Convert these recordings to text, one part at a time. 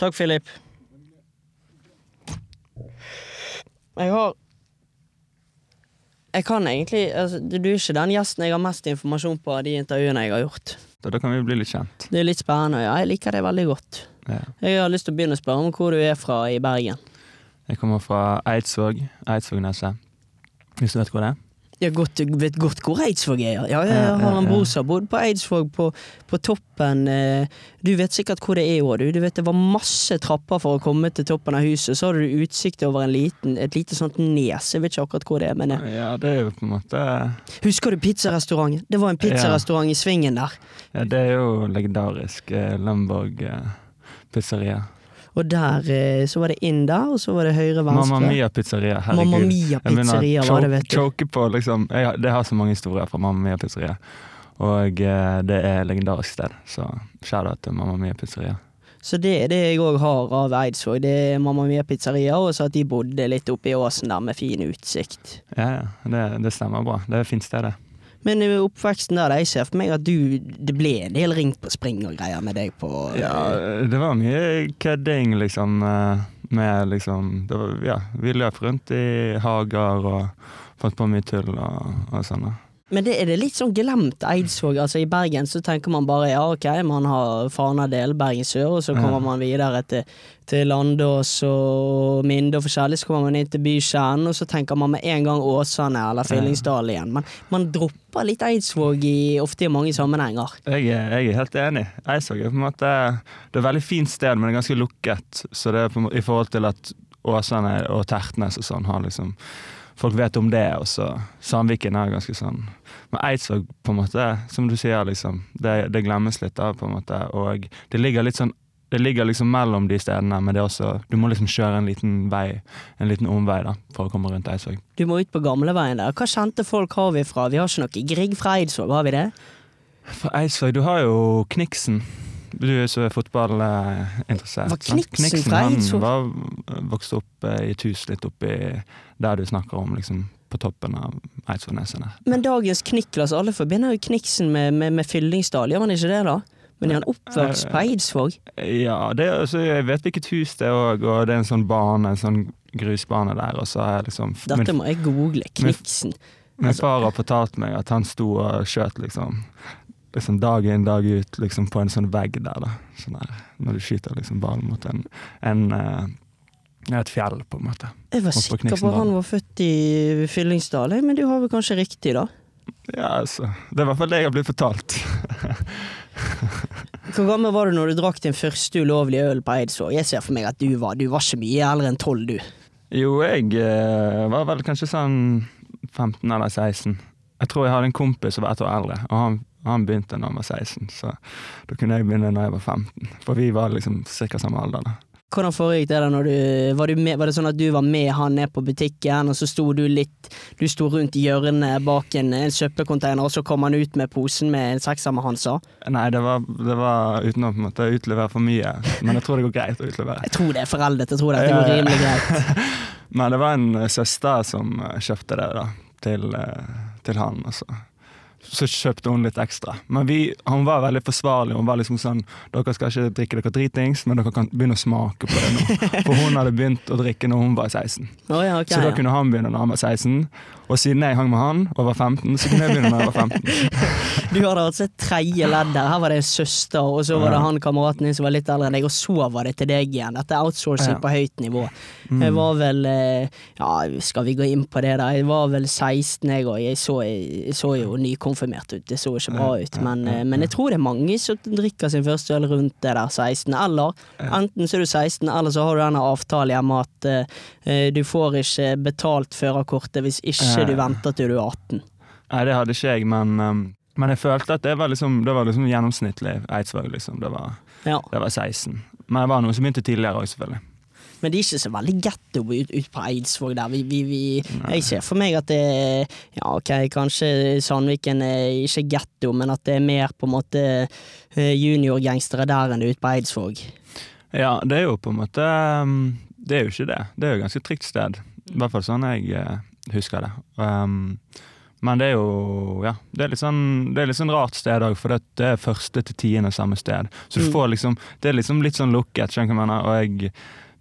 Takk, Philip. Jeg har Jeg kan egentlig altså, Du er ikke den gjesten jeg har mest informasjon på av de intervjuene jeg har gjort. Da, da kan vi bli litt kjent. Det er litt spennende, ja, jeg liker det veldig godt. Ja. Jeg har lyst til å begynne å spørre om hvor du er fra i Bergen. Jeg kommer fra Eidsvåg. Eidsvågneset. Hvis du vet hvor det er? Jeg vet godt hvor Eidsvåg er. Ja, ja, jeg har en bror som har bodd på Eidsvåg, på, på toppen. eh, Du vet sikkert hvor det er òg, du. du vet, det var masse trapper for å komme til toppen av huset. Så har du utsikt over en liten, et lite sånt nes. Jeg vet ikke akkurat hvor det er, men eh, Ja, det er jo på en måte Husker du pizzarestauranten? Det var en pizzarestaurant i svingen der. Ja, det er jo legendarisk Lamborg eh, pizzeria. Og der eh, så var det inn da, og så var det høyre venstre. Mamma Mia pizzeria, herregud. Mamma Mia pizzeria var det, vet du. choke på liksom jeg, Det har så mange historier fra Mamma Mia pizzeria. Og eh, det er et legendarisk sted, så shout-out til Mamma Mia pizzeria. Så det er det jeg òg har av Eidsvåg. Det er Mamma Mia pizzeria, og så at de bodde litt oppe i åsen der med fin utsikt. Ja, ja, det, det stemmer bra. Det er et fint sted, det. Men i oppveksten der, jeg ser for meg at du Det ble en del ring på spring og greier med deg på Ja, det var mye kødding, liksom. eh, Med liksom var, Ja, vi løp rundt i hager og fant på mye tull og, og sånn. Men det er det litt sånn glemt Eidsvåg. Altså I Bergen så tenker man bare ja, ok, man har Fanadel, Bergen sør, og så kommer Ja. man videre til, til Landås og Minde og forskjellig, så kommer man inn til bykjernen, og så tenker man med en gang Åsane eller Fyllingsdal igjen. Men man dropper litt Eidsvåg i, ofte i mange sammenhenger. Jeg er, jeg er helt enig. Eidsvåg er på en måte Det er et veldig fint sted, men det er ganske lukket. Så det er på I forhold til at Åsane og Tertnes og sånn har liksom Folk vet om det, og så Sandviken er ganske sånn Men Eidsvåg, på en måte, som du sier, liksom Det, det glemmes litt, da, på en måte. Og det ligger litt sånn det ligger liksom mellom de stedene, men det er også, du må liksom kjøre en liten vei, en liten omvei da, for å komme rundt Eidsvåg. Du må ut på gamleveien der. Hva kjente folk har vi fra? Vi har ikke noe Grieg fra Eidsvåg, har vi det? Fra Eidsvåg, du har jo Kniksen. Du er så fotballinteressert. Var Kniksen, Kniksen fra han Eidsvåg? var vokst opp eh, i et hus litt oppi der du snakker om, liksom på toppen av Eidsvollnesene. Men dagens Kniklas, alle forbinder jo Kniksen med, med, med Fyllingsdal, gjør man ikke det da? Men er han oppvokst på Eidsvåg? Ja, det, altså, jeg vet hvilket hus det er òg, og det er en sånn bane, en sånn grusbane der, og så er liksom Dette må jeg google. Kniksen. min altså- far har fortalt meg at han sto og skjøt liksom Liksom dag inn, dag ut, liksom på en sånn vegg der, da. Sånn der, når du skyter liksom ballen mot en, en ja, et fjell, på en måte. Jeg var sikker på at han var født i Fyllingsdal, men du har vel kanskje riktig, da? Ja, altså. Det er i hvert fall det jeg har blitt fortalt. Hvor gammel var du når du drakk din første ulovlige øl på Eidsvåg? Jeg ser for meg at du var Du var ikke mye eldre enn tolv, du. Jo, jeg eh, var vel kanskje sånn 15 eller 16. Jeg tror jeg hadde en kompis som var ett år eldre, og han, han begynte da han var 16. Så da kunne jeg begynne da jeg var 15. For vi var liksom ca. samme alder. da. Hvordan foregikk det da når du var, du med, var det sånn at du var med han ned på butikken, og så sto du litt Du sto rundt hjørnet bak en, en søppelcontainer, og så kom han ut med posen med en sekser med Hansa? Nei, det var, det var uten å på en måte utlevere for mye. Men jeg tror det går greit å utlevere. Jeg tror det er foreldet, jeg tror det, det går rimelig greit. Men det var en søster som kjøpte det da, til, eh, til han. Og så, kjøpte hun litt ekstra. Men vi, hun var veldig forsvarlig. Hun var liksom sånn Dere skal ikke drikke dere dritings, men dere kan begynne å smake på det nå. For hun hadde begynt å drikke når hun var 16. Oh, ja, okay, Så da ja. kunne han begynne når han var 16. Og siden jeg hang med han og var 15, så kunne jeg begynne når jeg var 15. Du hadde altså tredje ledd der. Her var det en søster, og så var det han kameraten din som var litt eldre enn deg, og så var det til deg igjen. Dette er outsourcing Ja. på høyt nivå. Mm. Jeg var vel eh, Ja, skal vi gå inn på det, da? Jeg var vel 16, jeg òg. Jeg, så- jeg så jo nykonfirmert ut. Det så ikke bra ut. Men, eh, men jeg tror det er mange som drikker sin første øl rundt det der 16. Eller enten så er du 16, eller så har du denne avtalen hjemme at uh, du får ikke betalt førerkortet hvis ikke du venter til du er 18. Nei, det hadde ikke jeg, men, men jeg følte at det var liksom, det var liksom gjennomsnittlig Eidsvåg. Liksom. Det, var, Ja. det var 16. Men det var noe som begynte tidligere òg, selvfølgelig. Men det er ikke så veldig getto ut, ut på Eidsvåg der. Vi, vi, vi, jeg ser for meg at det Ja, ok, kanskje Sandviken er ikke getto, men at det er mer på en måte eh, juniorgangstere der enn ute på Eidsvåg. Ja, det er jo på en måte um, Det er jo ikke det. Det er jo et ganske trygt sted. I hvert fall sånn jeg eh, husker det. Um, Men det er jo ja, det er litt sånn, det er litt sånn rart sted òg, for det, det er første til tiende samme sted. Så du Mm. får liksom, det er liksom litt sånn lukket, skjønner du hva jeg mener. Og jeg,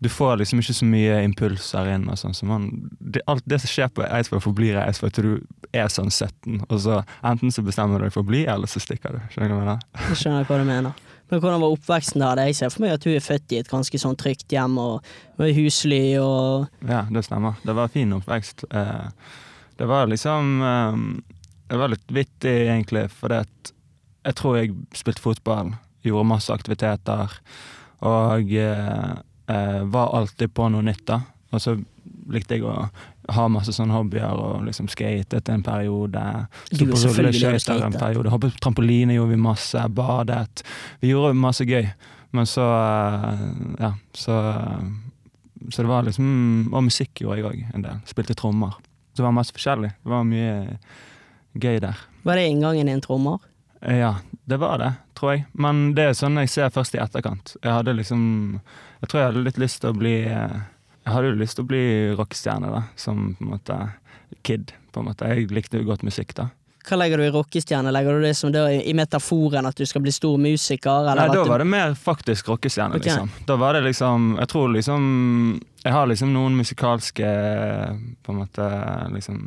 du får liksom ikke så mye impulser inn. og sånn, så man, det, Alt det som skjer på Eidsvoll, forblir i Eidsvoll til du er sånn 17. Og så enten så bestemmer du deg for å bli, eller så stikker du. Skjønner du hva jeg mener? Jeg skjønner hva du mener. Men hvordan var oppveksten der? Jeg ser for meg at du er født i et ganske sånn trygt hjem og var husly og Ja, det stemmer. Det var fin oppvekst. Eh, Det var liksom eh, Det var litt vittig, egentlig, for jeg tror jeg spilte fotball, gjorde masse aktiviteter, og eh, eh, var alltid på noe nytt, da. Og så likte jeg å ha masse sånne hobbyer og liksom skatet en periode. Sto på rulleskøyter en periode. Hoppet på trampoline gjorde vi masse. Badet. Vi gjorde masse gøy. Men så eh, Ja, så Så det var liksom Og musikk gjorde jeg òg en del. Spilte trommer. Så det var masse forskjellig. Det var mye gøy der. Var det inngangen i en trommer? Eh, Ja, det var det, tror jeg. Men det er sånn jeg ser først i etterkant. Jeg hadde liksom Jeg tror jeg hadde litt lyst til å bli eh, Jeg hadde jo lyst til å bli rockestjerne, da. Som på en måte kid, på en måte. Jeg likte jo godt musikk, da. Hva legger du i rockestjerne? Legger du det som det i metaforen at du skal bli stor musiker? Eller Nei, da var det mer faktisk rockestjerne, okay. liksom. Da var det liksom Jeg tror liksom Jeg har liksom noen musikalske På en måte liksom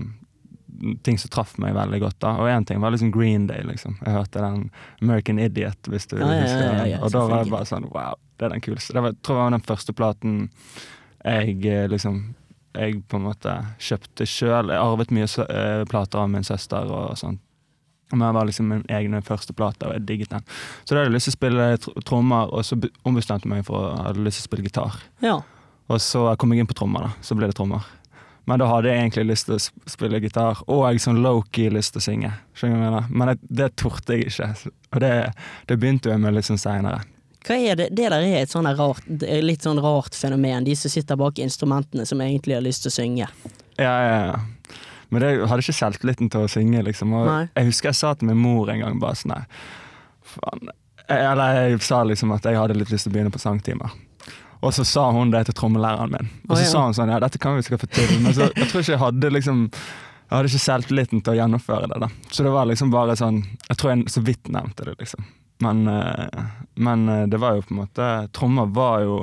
Ting som traff meg veldig godt, da. Og én ting var liksom Green Day, liksom. Jeg hørte den American Idiot, hvis du Ja, husker den. ja, Og da var jeg bare sånn wow, det er den kuleste. Det var, jeg tror jeg var den første platen jeg eh, liksom Jeg på en måte kjøpte sjøl. Jeg arvet mye eh, plater av min søster og sånn. Men det var liksom min egen første plate, og jeg digget den. Så da hadde jeg lyst til å spille tr trommer, og så ombestemte jeg meg for å hadde lyst til å spille gitar. Ja. Og så kom jeg inn på trommer, da. Så ble det trommer. Men da hadde jeg egentlig lyst til å spille gitar, og jeg sånn low-key lyst til å synge. Men det, det torde jeg ikke. Og det, det begynte jeg med litt sånn seinere. Hva er det? Det der er et sånn rart, litt sånn rart fenomen. De som sitter bak instrumentene som egentlig har lyst til å synge. Ja, ja, ja. Men det, jeg hadde ikke selvtilliten til å synge, liksom. Og Nei. jeg husker jeg sa til min mor en gang bare sånn faen. Eller jeg sa liksom at jeg hadde litt lyst til å begynne på sangtimer. Og så sa hun det til trommelæreren min. Og så så ja. sa hun sånn ja, dette kan vi sikkert få til. Men så, jeg tror ikke jeg hadde liksom Jeg hadde ikke selvtilliten til å gjennomføre det. da. Så det var liksom bare sånn Jeg tror jeg så vidt nevnte det, liksom. Men, eh, men eh, det var jo på en måte Trommer var jo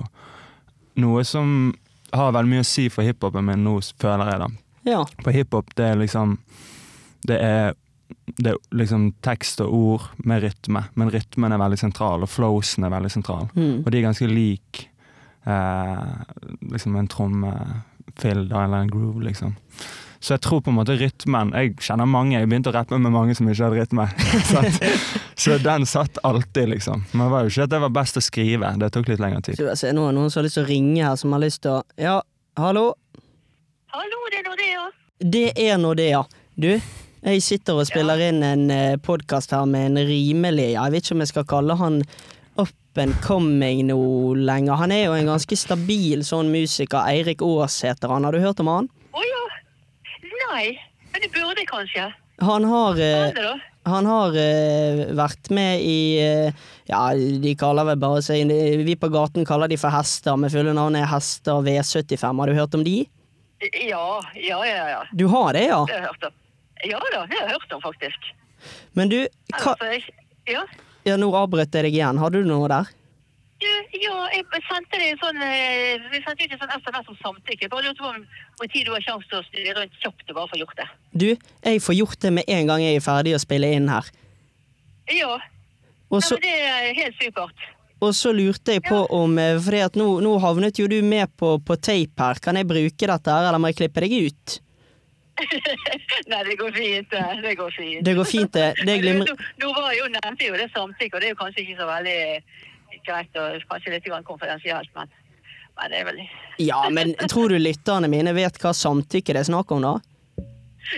noe som har veldig mye å si for hiphopen min nå, føler jeg, da. Ja. På hiphop, det er liksom Det er det er liksom tekst og ord med rytme, men rytmen er veldig sentral, og flowsen er veldig sentral. Mm. Og de er ganske lik eh, liksom en trommefill eller en groove, liksom. Så jeg tror på en måte rytmen Jeg kjenner mange, jeg begynte å rappe med mange som ikke hadde rytme. Så den satt alltid, liksom. Men det var jo ikke at det var best å skrive, det tok litt lengre tid. Så, er det noen som har lyst til å ringe her, som har lyst til å Ja, hallo? Hallo, det er Nordea. Det er nå det, ja. Du, jeg sitter og spiller inn en podkast her med en rimelig Jeg vet ikke om jeg skal kalle han up and coming nå lenger. Han er jo en ganske stabil sånn musiker. Eirik Aas heter han. Har du hørt om han? Å ja. Nei, men det burde jeg kanskje. Han har eh? Han har eh, vært med i eh, Ja, de kaller vel bare seg Vi på gaten kaller de for hester, med fulle navn er Hester V75. Har du hørt om de? Ja, ja, ja. ja. Du har det, ja? Det har jeg hørt om. Ja da, det har jeg hørt om, faktisk. Men du, hva, Altså, ja. Ja, nå avbrøt jeg deg igjen. Har du noe der? Du, ja, jeg sendte deg sånn eh, Vi sendte ut en sånn SMS om samtykke. Bare lurte på om tid du har sjanse til å snu rundt kjapt og bare få gjort det. Du, jeg får gjort det med en gang jeg er ferdig å spille inn her. Ja, Og Nei, så, men det er helt supert. og så lurte jeg på om For Fordi at nå, nå havnet jo du med på, på tape her. Kan jeg bruke dette her, eller må jeg klippe deg ut? Nei, det går fint. det. Det går fint. Det går fint, det. Det Men du, var jo nevnte jo det samtykke, og det er jo kanskje ikke så veldig greit og kanskje litt konfidensielt, men, men det er vel Ja, men tror du lytterne mine vet hva samtykke det er snakk om, da?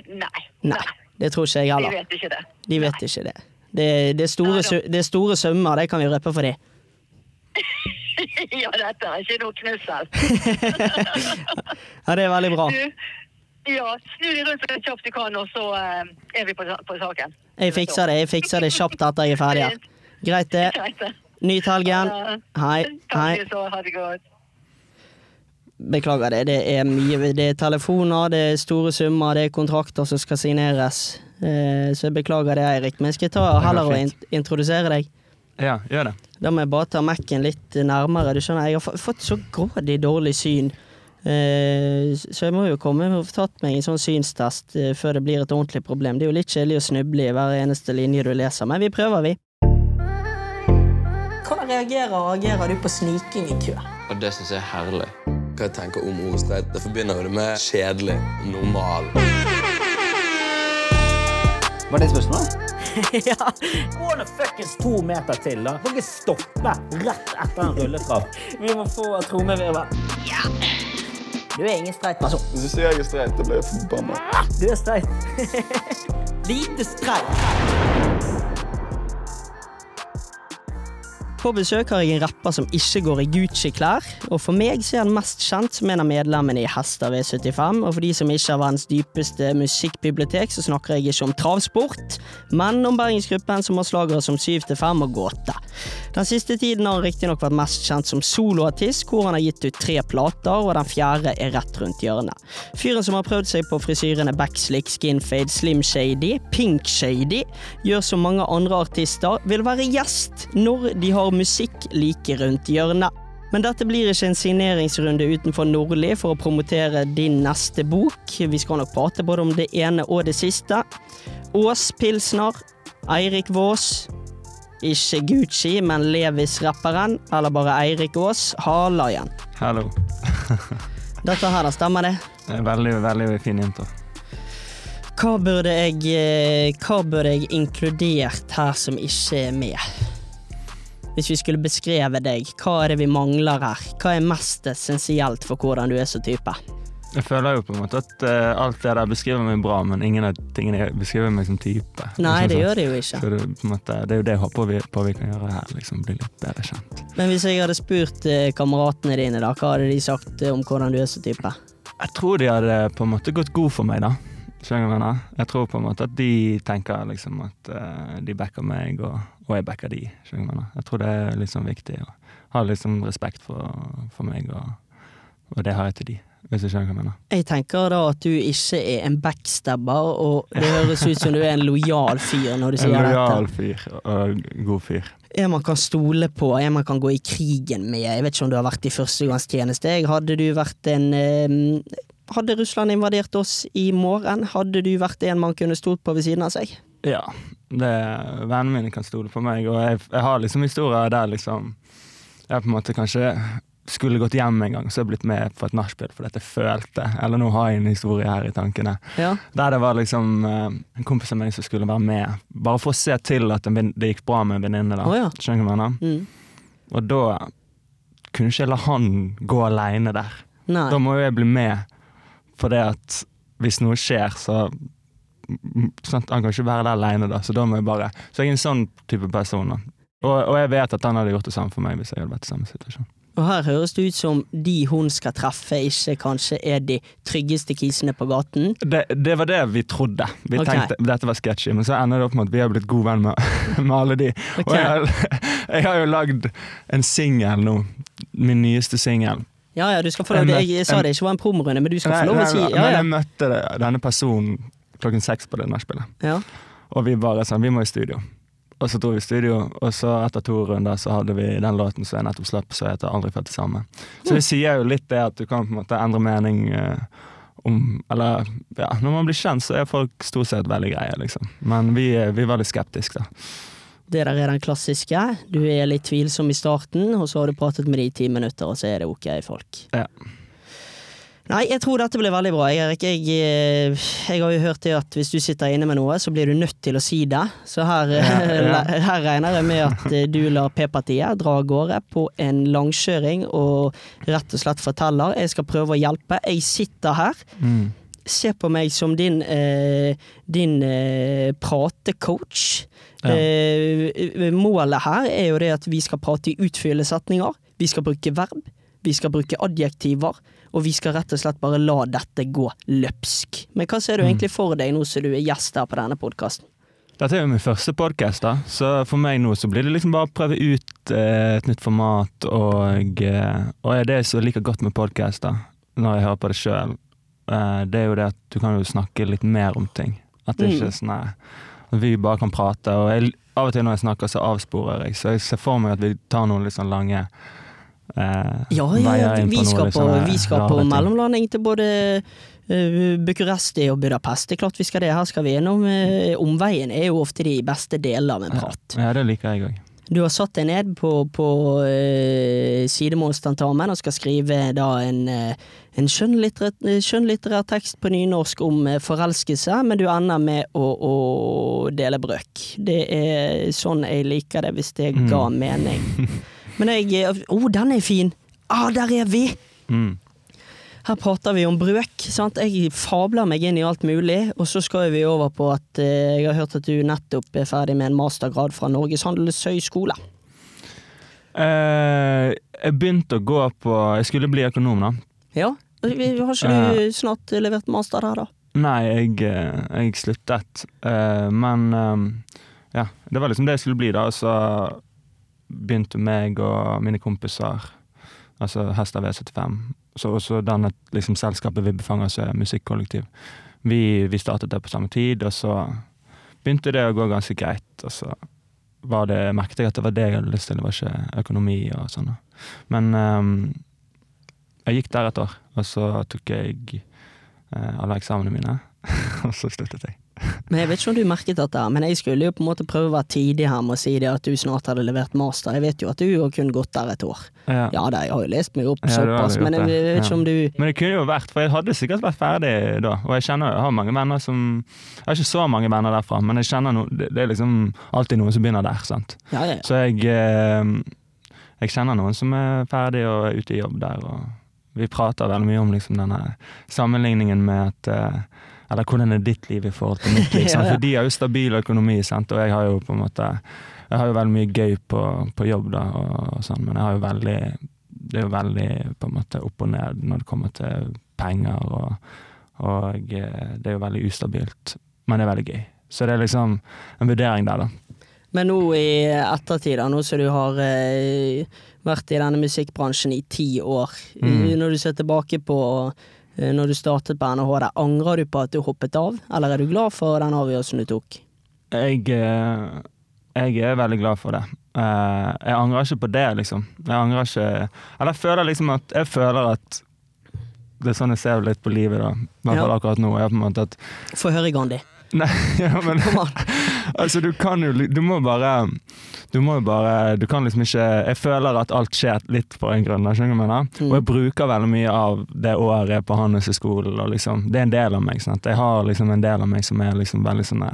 Nei. Nei, det tror ikke jeg De heller. vet ikke det. De vet ikke det. Det, det, er store, Nei det er store summer, det kan vi røpe for de. ja, dette er ikke noe knussel. Ja, det er veldig bra. Du, ja, snu deg rundt så kjapt du kan, og så eh, er vi på, på saken. Jeg fikser det jeg fikser det kjapt etter jeg er ferdig her. Greit, det. Nyt helgen. Hei. Hei. Beklager det. Det er mye Det er telefoner, det er store summer, det er kontrakter som skal signeres. Eh, så jeg beklager det, Eirik. Men skal jeg ta heller og introdusere deg? Ja, gjør det. Da må jeg bare ta Mac-en litt nærmere. Du skjønner, jeg har fått så grådig dårlig syn. Eh, så jeg må jo komme og få tatt meg en sånn synstest eh, før det blir et ordentlig problem. Det er jo litt kjedelig å snuble i hver eneste linje du leser, men vi prøver, vi. Hvordan reagerer og agerer du på sniking i kø? Og det syns jeg er herlig. Hva jeg tenker om ordstreit? det forbinder jo det med kjedelig, normal. Var det spørsmålet? ja. Gå nå fuckings to meter til, da. Kan ikke stoppe rett etter en rulletrapp. Vi må få trommevirvel. Ja. Du er ingen streit person. Hvis du sier jeg er streit, da blir jeg forbanna. Du er streit. Lite streit. På besøk har jeg en rapper som ikke går i Gucci-klær, og for meg så er han mest kjent som en av medlemmene i Hester V75, og for de som ikke har verdens dypeste musikkbibliotek, så snakker jeg ikke om travsport, men om bergensgruppen som har slagere som 7 til 5 og gåte. Den siste tiden har han riktignok vært mest kjent som soloartist, hvor han har gitt ut tre plater, og den fjerde er rett rundt hjørnet. Fyren som har prøvd seg på frisyrene backslick, skinfade, slim shady, pink shady, gjør som mange andre artister, vil være gjest når de har musikk like rundt hjørnet. Men dette blir ikke en signeringsrunde utenfor Nordli for å promotere din neste bok. Vi skal nok prate både om det ene og det siste. Ås Pilsner, Eirik Vås, ikke Gucci, men Levis-rapperen, eller bare Eirik Aas, haler igjen. Hallo. Dette her, da stemmer det? Veldig, veldig fin intro. Hva burde jeg, eh, hva burde jeg inkludert her som ikke er med? Hvis vi skulle beskrevet deg, hva er det vi mangler her? Hva er mest essensielt for hvordan du er som type? Jeg føler jo på en måte at uh, alt det der beskriver meg bra, men ingen av tingene beskriver meg som type. Nei, det Liksom gjør det jo ikke. Så det, måte, det er jo det jeg håper vi, på vi kan gjøre her, liksom bli litt bedre kjent. Men hvis jeg hadde spurt uh, kameratene dine, da, hva hadde de sagt eh, om hvordan du er som type? Jeg tror de hadde på en måte gått god for meg, da. Skjønner du hva jeg mener? Jeg tror på en måte at de tenker liksom at uh, de backer meg, og, og jeg backer de. Skjønner du hva jeg mener? Jeg tror det er liksom viktig å ha liksom respekt for, for meg, og, og det har jeg til de, hvis jeg skjønner hva jeg mener. Jeg tenker da at du ikke er en backstabber, og det høres ut som du er en lojal fyr når du sier dette. En lojal fyr og god fyr. En man kan stole på, en man kan gå i krigen med. Jeg vet ikke om du har vært i førstegangstjeneste. Hadde du vært en eh, Hadde Russland invadert oss i morgen, hadde du vært en man kunne stolt på ved siden av seg? Ja, det, vennene mine kan stole på meg, og jeg, jeg har liksom historier der liksom Jeg på en måte kanskje skulle gått hjem en gang, så jeg blitt med på et nachspiel fordi jeg følte Eller nå har jeg en historie her i tankene. Ja. Der det var liksom eh, en kompis av meg som skulle være med, bare for å se til at det gikk bra med en venninne. da. Å ja. Skjønner du hva jeg? Mm. Og da kunne ikke jeg la han gå aleine der. Nei. Da må jo jeg bli med, for det at hvis noe skjer, så sant, Han kan ikke være der aleine, da, så da må jeg bare Så jeg er en sånn type person. da. Og, og jeg vet at han hadde gjort det samme for meg hvis jeg hadde vært i samme situasjon. Og her høres det ut som de hun skal treffe, ikke kanskje er de tryggeste kisene på gaten. Det, det var det vi trodde. Vi okay. tenkte dette var sketchy, men så ender det opp med at vi har blitt gode venn med, med alle de. Okay. Og jeg, har- jeg har jo lagd en singel nå. Min nyeste singel. Ja ja, du skal få lov Jeg, Jeg sa det ikke var en promorunde, men du skal få lov å si ja, ja, jeg møtte denne personen klokken seks på det nachspielet. ja. Og vi bare sånn, vi må i studio. Og så dro vi i studio, og så etter to runder så hadde vi den låten som jeg nettopp slapp, som heter 'Aldri født det samme'. Så det sier jo litt det at du kan på en måte endre mening eh, om Eller ja, når man blir kjent, så er folk stort sett veldig greie, liksom. Men vi, eh, vi var litt skeptiske, da. Det der er den klassiske. Du er litt tvilsom i starten, og så har du pratet med de i ti minutter, og så er det ok folk. Ja. Nei, jeg tror dette blir veldig bra, Erik. Jeg, eh, jeg har jo hørt det at hvis du sitter inne med noe, så blir du nødt til å si det. Så her, Ja, ja. her regner jeg med at eh, du lar P-partiet dra av gårde på en langkjøring og rett og slett forteller. Jeg skal prøve å hjelpe. Jeg sitter her. Mm. Se på meg som din, eh, din eh, pratecoach. Ja. Eh, målet her er jo det at vi skal prate i utfyllende setninger. Vi skal bruke verb. Vi skal bruke adjektiver. Og vi skal rett og slett bare la dette gå løpsk. Men hva ser du egentlig for deg nå som du er gjest her på denne podkasten? Dette er jo min første podkast, så for meg nå så blir det liksom bare å prøve ut eh, et nytt format. Og, eh, og det som jeg liker godt med podkast, når jeg hører på det sjøl, det er jo det at du kan jo snakke litt mer om ting. At det ikke er sånn vi bare kan prate. Og jeg, av og til når jeg snakker, så avsporer jeg, så jeg ser for meg at vi tar noen litt sånn lange eh, Ja, ja, inn vi skal litt på, vi skal på mellomlanding til både uh, Bucuresti og Budapest. Det er klart vi skal det. Her skal vi gjennom Uh, Omveien er jo ofte de beste delene av en prat. Ja, det liker jeg òg. Du har satt deg ned på, på uh, sidemålstentamen og skal skrive da en, eh, en skjønnlitterær, skjønnlitterær tekst på nynorsk om eh, forelskelse, men du ender med å, å dele brøk. Det er sånn jeg liker det, hvis det Mm. ga mening. Men jeg Å, oh, den er fin! Ah, der er vi! Mm. Her prater vi om brøk. Sant? Jeg fabler meg inn i alt mulig, og så skal vi over på at eh, jeg har hørt at du nettopp er ferdig med en mastergrad fra Norges handelshøyskole. Eh, jeg begynte å gå på Jeg skulle bli økonom, da. Ja, vi- har ikke du snart levert master der, da? Nei, jeg, eh, jeg sluttet. Eh, men eh, ja, det var liksom det jeg skulle bli, da. Og så begynte meg og mine kompiser, altså Hester V75, så også dannet liksom selskapet i, musikkollektiv. Vi, vi startet det på samme tid, og så begynte det å gå ganske greit. Og så var det, merket jeg at det var det jeg hadde lyst til, det var ikke økonomi og sånn. Men um, jeg gikk der et år, og så tok jeg uh, alle eksamene mine, og så sluttet jeg. Men Jeg vet ikke om du merket dette, men jeg skulle jo på en måte prøve å være tidig her med å si det at du snart hadde levert master. Jeg vet jo at du har kun gått der et år. Ja. Ja da, jeg har jo lest meg opp Ja, såpass, men jeg, jeg vet ikke Ja. om du Men det kunne jo vært, for jeg hadde sikkert vært ferdig da. Og jeg kjenner, jeg har mange venner som Jeg har ikke så mange venner derfra, men jeg kjenner no, det, det er liksom alltid noen som begynner der. sant? Ja, ja. Så jeg eh, Jeg kjenner noen som er ferdig og er ute i jobb der. og Vi prater veldig mye om liksom denne sammenligningen med at eh, Eller hvordan er ditt liv i forhold til mitt liv? Ja, ja. For de har jo stabil økonomi, sant? og jeg har jo på en måte Jeg har jo veldig mye gøy på, på jobb, da, og, og sånn, men jeg har jo veldig det er jo veldig på en måte opp og ned når det kommer til penger, og, og eh, det er jo veldig ustabilt, men det er veldig gøy. Så det er liksom en vurdering der, da. Men nå i ettertid, nå som du har eh, vært i denne musikkbransjen i ti år, Mm. når du ser tilbake på når du startet på NHH, angrer du på at du hoppet av, eller er du glad for den avgjørelsen du tok? Jeg, eh, jeg er veldig glad for det. Eh, jeg angrer ikke på det, liksom. Jeg angrer ikke Eller jeg føler liksom at Jeg føler at det er sånn jeg ser litt på livet, da. I hvert fall Ja. akkurat nå. Jeg på en måte at Få høre, Gandhi. Nei, ja, men Altså, du kan jo Du må bare Du må jo bare Du kan liksom ikke Jeg føler at alt skjer litt på en grunn, skjønner du hva jeg mener? Mm. Og jeg bruker veldig mye av det året på Handelshøyskolen, og liksom Det er en del av meg, sant. Jeg har liksom en del av meg som er liksom veldig sånn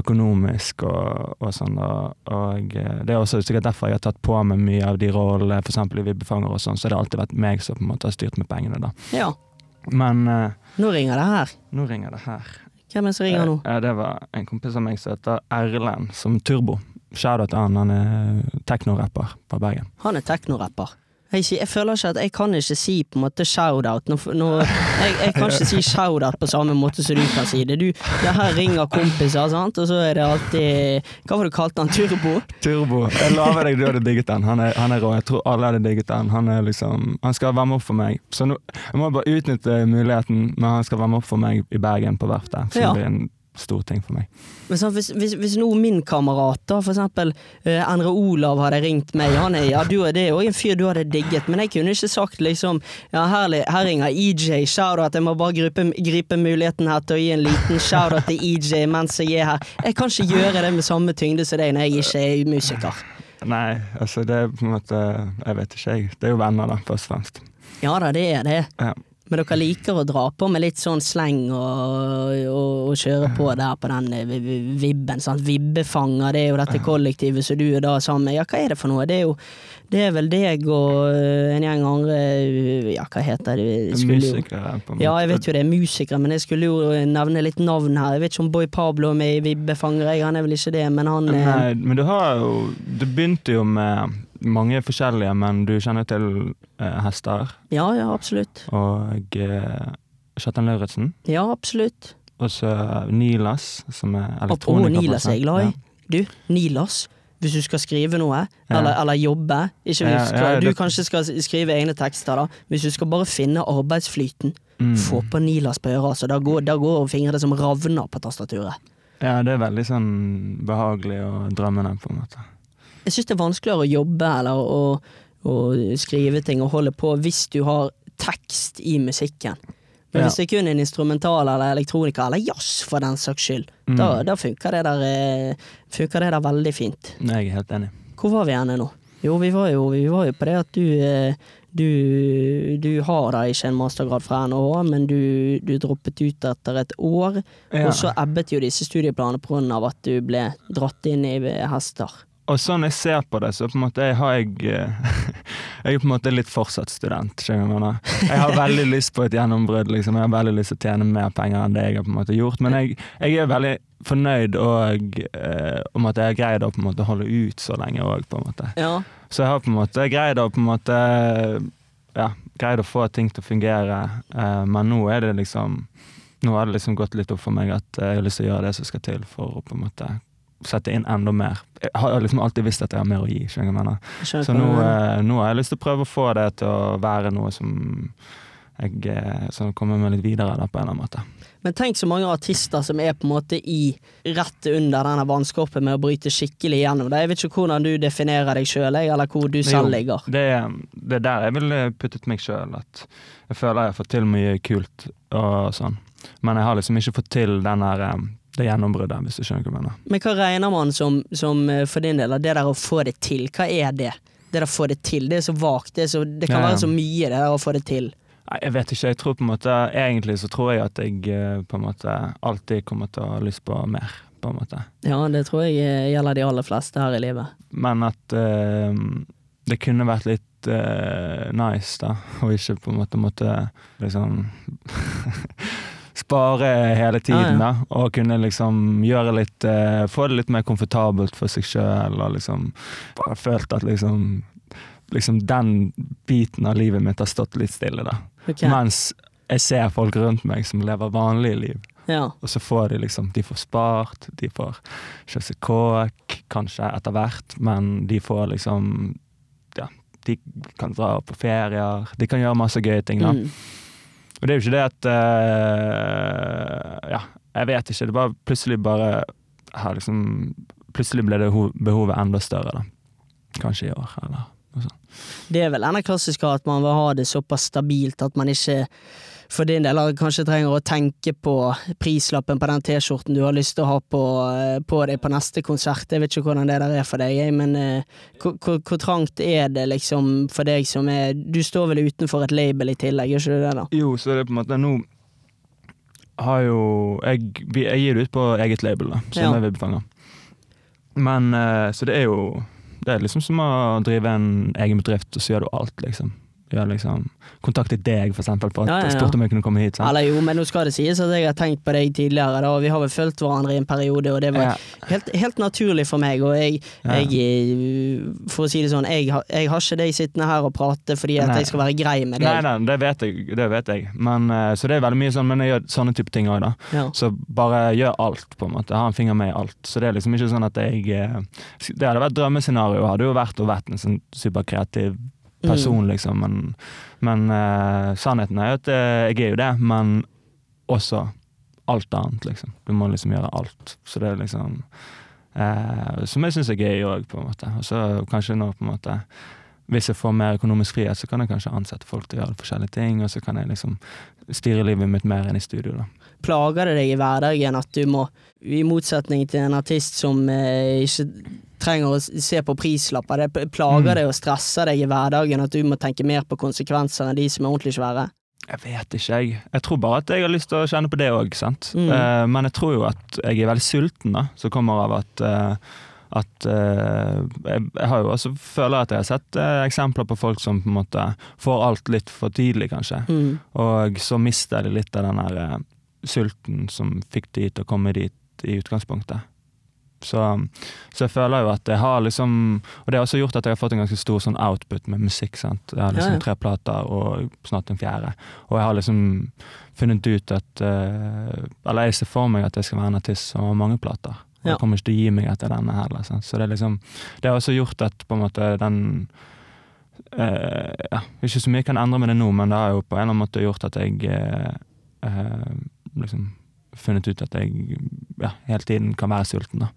økonomisk og, og sånn, og, og eh, det er også sikkert derfor jeg har tatt på meg mye av de rollene, f.eks. i Vibbefanger og sånn, så det har alltid vært meg som på en måte har styrt med pengene, da. Ja, Men eh, nå ringer det her. nå ringer det her. Hvem er det som ringer nå? Eh, det var en kompis av meg som heter Erlend, som Turbo. Shoutout til han, han er teknorapper fra Bergen. Han er teknorapper. Jeg, jeg føler ikke at jeg kan ikke si på en måte shout-out. Jeg, jeg kan ikke si shout-out på samme måte som du kan si det. Du, det her ringer kompiser, sant? og så er det alltid Hva var det du kalte han? Turbo? Turbo. Jeg lover deg, du hadde digget den. Han er, han er rå. Jeg tror alle hadde digget den. Han liksom Han skal varme opp for meg. Så nå, jeg må bare utnytte muligheten, men han skal varme opp for meg i Bergen på verftet. Så Ja. blir en stor ting for meg. Men sant, hvis, hvis, hvis nå min kamerat, da, for eksempel eh, Endre Olav hadde ringt meg, han er, ja, du, det er òg en fyr du hadde digget, men jeg kunne ikke sagt liksom Ja, herlig, her ringer EJ, shout-out, jeg må bare gripe, gripe muligheten her til å gi en liten shout-out til EJ mens jeg er her. Jeg kan ikke gjøre det med samme tyngde som deg når jeg ikke er musiker. Nei, altså det er på en måte Jeg vet ikke, jeg. Det er jo venner, da, først og fremst. Ja da, det er det. Ja. Men dere liker å dra på med litt sånn sleng og, og, og kjøre på der på den eh, vi- vi- vibben. Sant? Vibbefanger, det er jo dette kollektivet som du er da sammen med. Ja, hva er det for noe? Det er jo det er vel deg og eh, en gjeng andre eh, Ja, hva heter det? Skulle Musikere, på en måte. Ja, jeg vet jo det er musikere, men jeg skulle jo nevne litt navn her. Jeg vet ikke om Boy Pablo er med i Vibbefanger, han er vel ikke det, men han er... Nei, men du har jo Du begynte jo med mange forskjellige, men du kjenner til eh, hester Ja, ja, absolutt. og uh, Kjartan Lauritzen. Ja, absolutt. Og så Nilas, som er elektroniker. Apropos Nilas er jeg glad i. Ja. Du, Nilas. hvis du skal skrive noe, Ja. eller, eller jobbe ikke hvis du, skal, du kanskje skal skrive egne tekster, da. Hvis du skal bare finne arbeidsflyten, Mm. få på Nilas på øret, altså. Da går, da går fingrene som ravner på tastaturet. Ja, det er veldig sånn behagelig og drømmende, på en måte. Jeg syns det er vanskeligere å jobbe eller å, å skrive ting og holde på hvis du har tekst i musikken. Men Ja. hvis det er kun en instrumental eller elektronika, eller jazz for den saks skyld, Mm. da, da funker, det der, eh, funker det der veldig fint. Jeg er helt enig. Hvor var vi igjen nå? Jo, vi var jo, vi var jo på det at du eh, du, du har da ikke en mastergrad fra NHH, men du, du droppet ut etter et år. Ja. Og så ebbet jo disse studieplanene pga. at du ble dratt inn i hester. Og sånn jeg ser på det, så på en måte jeg har jeg eh, Jeg er på en måte litt fortsatt student. Jeg har veldig lyst på et gjennombrudd. Liksom. Jeg har veldig lyst til å tjene mer penger enn det jeg har på en måte gjort. Men jeg, jeg er veldig fornøyd og, eh, om at jeg har greid å på en måte holde ut så lenge òg, på en måte. Ja. Så jeg har på en måte greid å på en måte Ja, greid å få ting til å fungere. Eh, men nå er det liksom Nå har det liksom gått litt opp for meg at jeg har lyst til å gjøre det som skal til for å på en måte sette inn enda mer. Jeg har liksom alltid visst at jeg har mer å gi. skjønner jeg mener. Skjønner Så nå, eh, nå har jeg lyst til å prøve å få det til å være noe som jeg eh, som kommer meg litt videre da, på en eller annen måte. Men tenk så mange artister som er på en måte i rett under denne vannskorpen med å bryte skikkelig gjennom. det. Jeg vet ikke hvordan du definerer deg sjøl, eller hvor du selv ligger. Det, det er der jeg ville puttet meg sjøl. Jeg føler jeg har fått til mye kult og sånn. Men jeg har liksom ikke fått til den der, eh, det gjennombruddet, hvis du skjønner hva jeg mener. Men hva regner man som, som eh, for din del, av det der å få det til? Hva er det? Det der å få det til, det er så vagt. Det, så, det kan Ja, ja. være så mye, det der å få det til. Nei, jeg vet ikke. Jeg tror på en måte Egentlig så tror jeg at jeg eh, på en måte alltid kommer til å ha lyst på mer, på en måte. Ja, det tror jeg eh, gjelder de aller fleste her i livet. Men at uh, det kunne vært litt uh, nice, da. Og ikke på en måte måtte liksom Spare hele tiden, da. Og kunne liksom gjøre litt eh, Få det litt mer komfortabelt for seg sjøl, og liksom bare følt at liksom Liksom den biten av livet mitt har stått litt stille, da. Okay. Mens jeg ser folk rundt meg som lever vanlige liv. Ja. Og så får de liksom De får spart, de får kjøpt seg kåk, kanskje etter hvert, men de får liksom Ja, de kan dra på ferier, de kan gjøre masse gøye ting, da. Mm. Og det er jo ikke det at uh, Ja, jeg vet ikke. Det var plutselig bare her liksom Plutselig ble det behovet enda større, da. Kanskje i år, eller noe sånt. Det er vel enda klassiske at man vil ha det såpass stabilt at man ikke for din del kanskje trenger å tenke på prislappen på den T-skjorten du har lyst til å ha på, eh, på deg på neste konsert. Jeg vet ikke hvordan det der er for deg, men eh, hvor, trangt er det liksom for deg som er Du står vel utenfor et label i tillegg, gjør ikke du det? da? Jo, så det er på en måte Nå har jo Jeg, vi- jeg gir det ut på eget label, da, som Ja. er Vibbefanger. Men eh, Så det er jo Det er liksom som å drive en egen bedrift, og så gjør du alt, liksom. Gjør liksom Kontaktet deg, for eksempel, for Ja, ja, ja. spurt om jeg kunne komme hit. Sant? Eller jo, men nå skal det sies at jeg har tenkt på deg tidligere, da, og vi har vel fulgt hverandre i en periode, og det var helt, helt naturlig for meg. Og jeg, jeg eh, for å si det sånn, jeg, har- jeg har ikke deg sittende her og prate fordi at Nei. jeg skal være grei med deg. nei, det vet jeg. Det vet jeg. Men, eh, så det er veldig mye sånn, men jeg gjør sånne type ting òg, da. Så bare gjør alt, på en måte. Ha en finger med i alt. Så det er liksom ikke sånn at jeg eh, Det hadde vært drømmescenario, hadde jo vært å vært en sånn superkreativ person, liksom. Men, men uh, sannheten er jo at eh, jeg er jo det, men også alt annet, liksom. Du må liksom gjøre alt. Så det er liksom uh, Som jeg syns er gøy òg, på en måte. Og så kanskje nå, på en måte hvis jeg får mer økonomisk frihet, så kan jeg kanskje ansette folk til å gjøre forskjellige ting, og så kan jeg liksom styre livet mitt mer enn i studio, da. Plager det deg i hverdagen at du må, i motsetning til en artist som eh, ikke trenger å se på prislapper, det plager Mm. det og stresser deg i hverdagen at du må tenke mer på konsekvenser enn de som er ordentlig svære? Jeg vet ikke, jeg. Jeg tror bare at jeg har lyst til å kjenne på det òg, sant. Mm. Eh, men jeg tror jo at jeg er veldig sulten, da, som kommer av at eh, at uh, jeg, jeg har jo også føler at jeg har sett uh, eksempler på folk som på en måte får alt litt for tidlig, kanskje. Mm. Og så mister de litt av den der uh, sulten som fikk de til å komme dit i utgangspunktet. Så, så jeg føler jo at jeg har liksom Og det har også gjort at jeg har fått en ganske stor sånn output med musikk. sant? Jeg har liksom Ja, ja. tre plater og snart en fjerde. Og jeg har liksom funnet ut at uh, Eller jeg ser for meg at jeg skal være en artist som har mange plater. Og jeg kommer ikke til å gi meg etter denne heller. Sant? Så det er liksom Det har også gjort at på en måte den uh, ja, Ikke så mye jeg kan endre med det nå, men det har jo på en eller annen måte gjort at jeg eh, liksom funnet ut at jeg ja, hele tiden kan være sulten. da.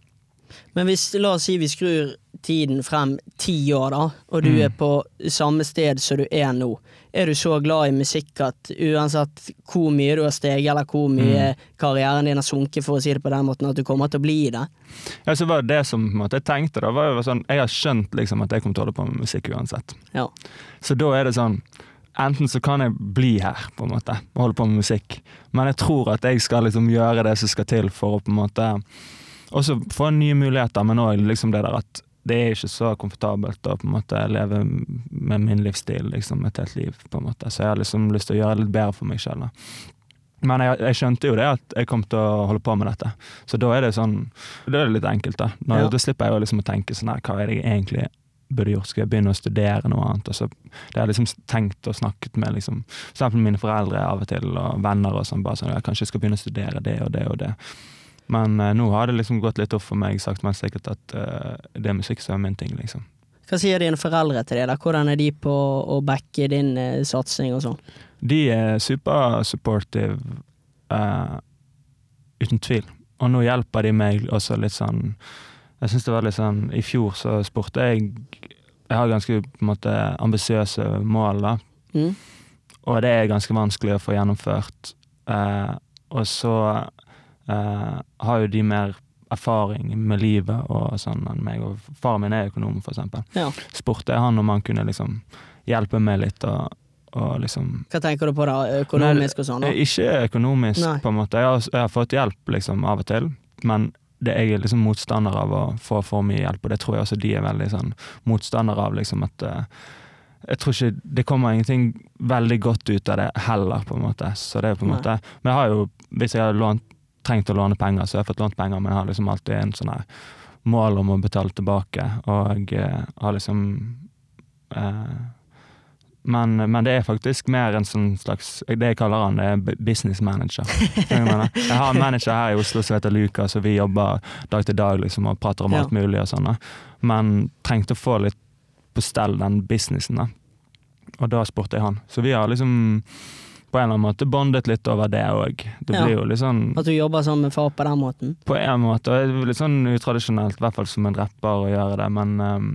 Men hvis, la oss si vi skrur tiden frem ti år, da, og du Mm. er på samme sted som du er nå. Er du så glad i musikk at uansett hvor mye du har steget, eller hvor mye karrieren din har sunket, for å si det på den måten, at du kommer til å bli det? Ja, så var det det som måte, jeg tenkte da, var jo sånn, Jeg har skjønt liksom at jeg kommer til å holde på med musikk uansett. Ja. Så da er det sånn Enten så kan jeg bli her på en måte og holde på med musikk, men jeg tror at jeg skal liksom gjøre det som skal til for å på en måte også få nye muligheter, men òg liksom det der at det er ikke så komfortabelt å på en måte leve med min livsstil liksom et helt liv. på en måte. Så jeg har liksom lyst til å gjøre det litt bedre for meg sjøl. Men jeg, jeg skjønte jo det at jeg kom til å holde på med dette. Så da er det sånn Da er det litt enkelt, da. Nå, Ja. Da slipper jeg jo liksom å tenke sånn her, hva er det jeg egentlig burde gjort? Skal jeg begynne å studere noe annet? Og så, det har jeg liksom tenkt og snakket med liksom, for eksempel mine foreldre av og til, og venner og sånn. bare sånn, ja, Kanskje jeg skal begynne å studere det og det og det. Men eh, nå har det liksom gått litt opp for meg, sagt men sikkert, at eh, det er musikk som er min ting, liksom. Hva sier dine foreldre til det? da? Hvordan er de på å backe din eh, satsing og sånn? De er super-supportive, eh, uten tvil. Og nå hjelper de meg også litt sånn Jeg syns det var litt sånn I fjor så spurte jeg Jeg har ganske på en måte ambisiøse mål, da. Mm? Og det er ganske vanskelig å få gjennomført. Eh, og så eh, har jo de mer erfaring med livet og sånn enn meg. Og faren min er økonom, for eksempel. Ja. Spurte jeg han om han kunne liksom hjelpe meg litt og, liksom Hva tenker du på da? Økonomisk og sånn? Ikke økonomisk, Nei. på en måte. Jeg har, jeg har fått hjelp liksom av og til, men det, jeg er liksom motstander av å få for mye hjelp, og det tror jeg også de er veldig sånn motstander av. liksom at eh, Jeg tror ikke det kommer ingenting veldig godt ut av det heller, på en måte. Så det er på en Nei. måte Men jeg har jo, hvis jeg hadde lånt, trengt å låne penger, så jeg har fått lånt penger, men jeg har liksom alltid en sånn her mål om å betale tilbake, og eh, har liksom eh, men, men det er faktisk mer en sånn slags Det jeg kaller han, det er business manager. Jeg har en manager her i Oslo som heter Lukas, og vi jobber dag til dag liksom, og prater om alt mulig. og sånn. Men trengte å få litt på stell den businessen. da. Og da spurte jeg han. Så vi har liksom på en eller annen måte bondet litt over det òg. Det Ja. jo litt sånn At du jobber sammen med far på den måten? på en måte. og Litt sånn utradisjonelt, i hvert fall som en rapper, å gjøre det. Men um,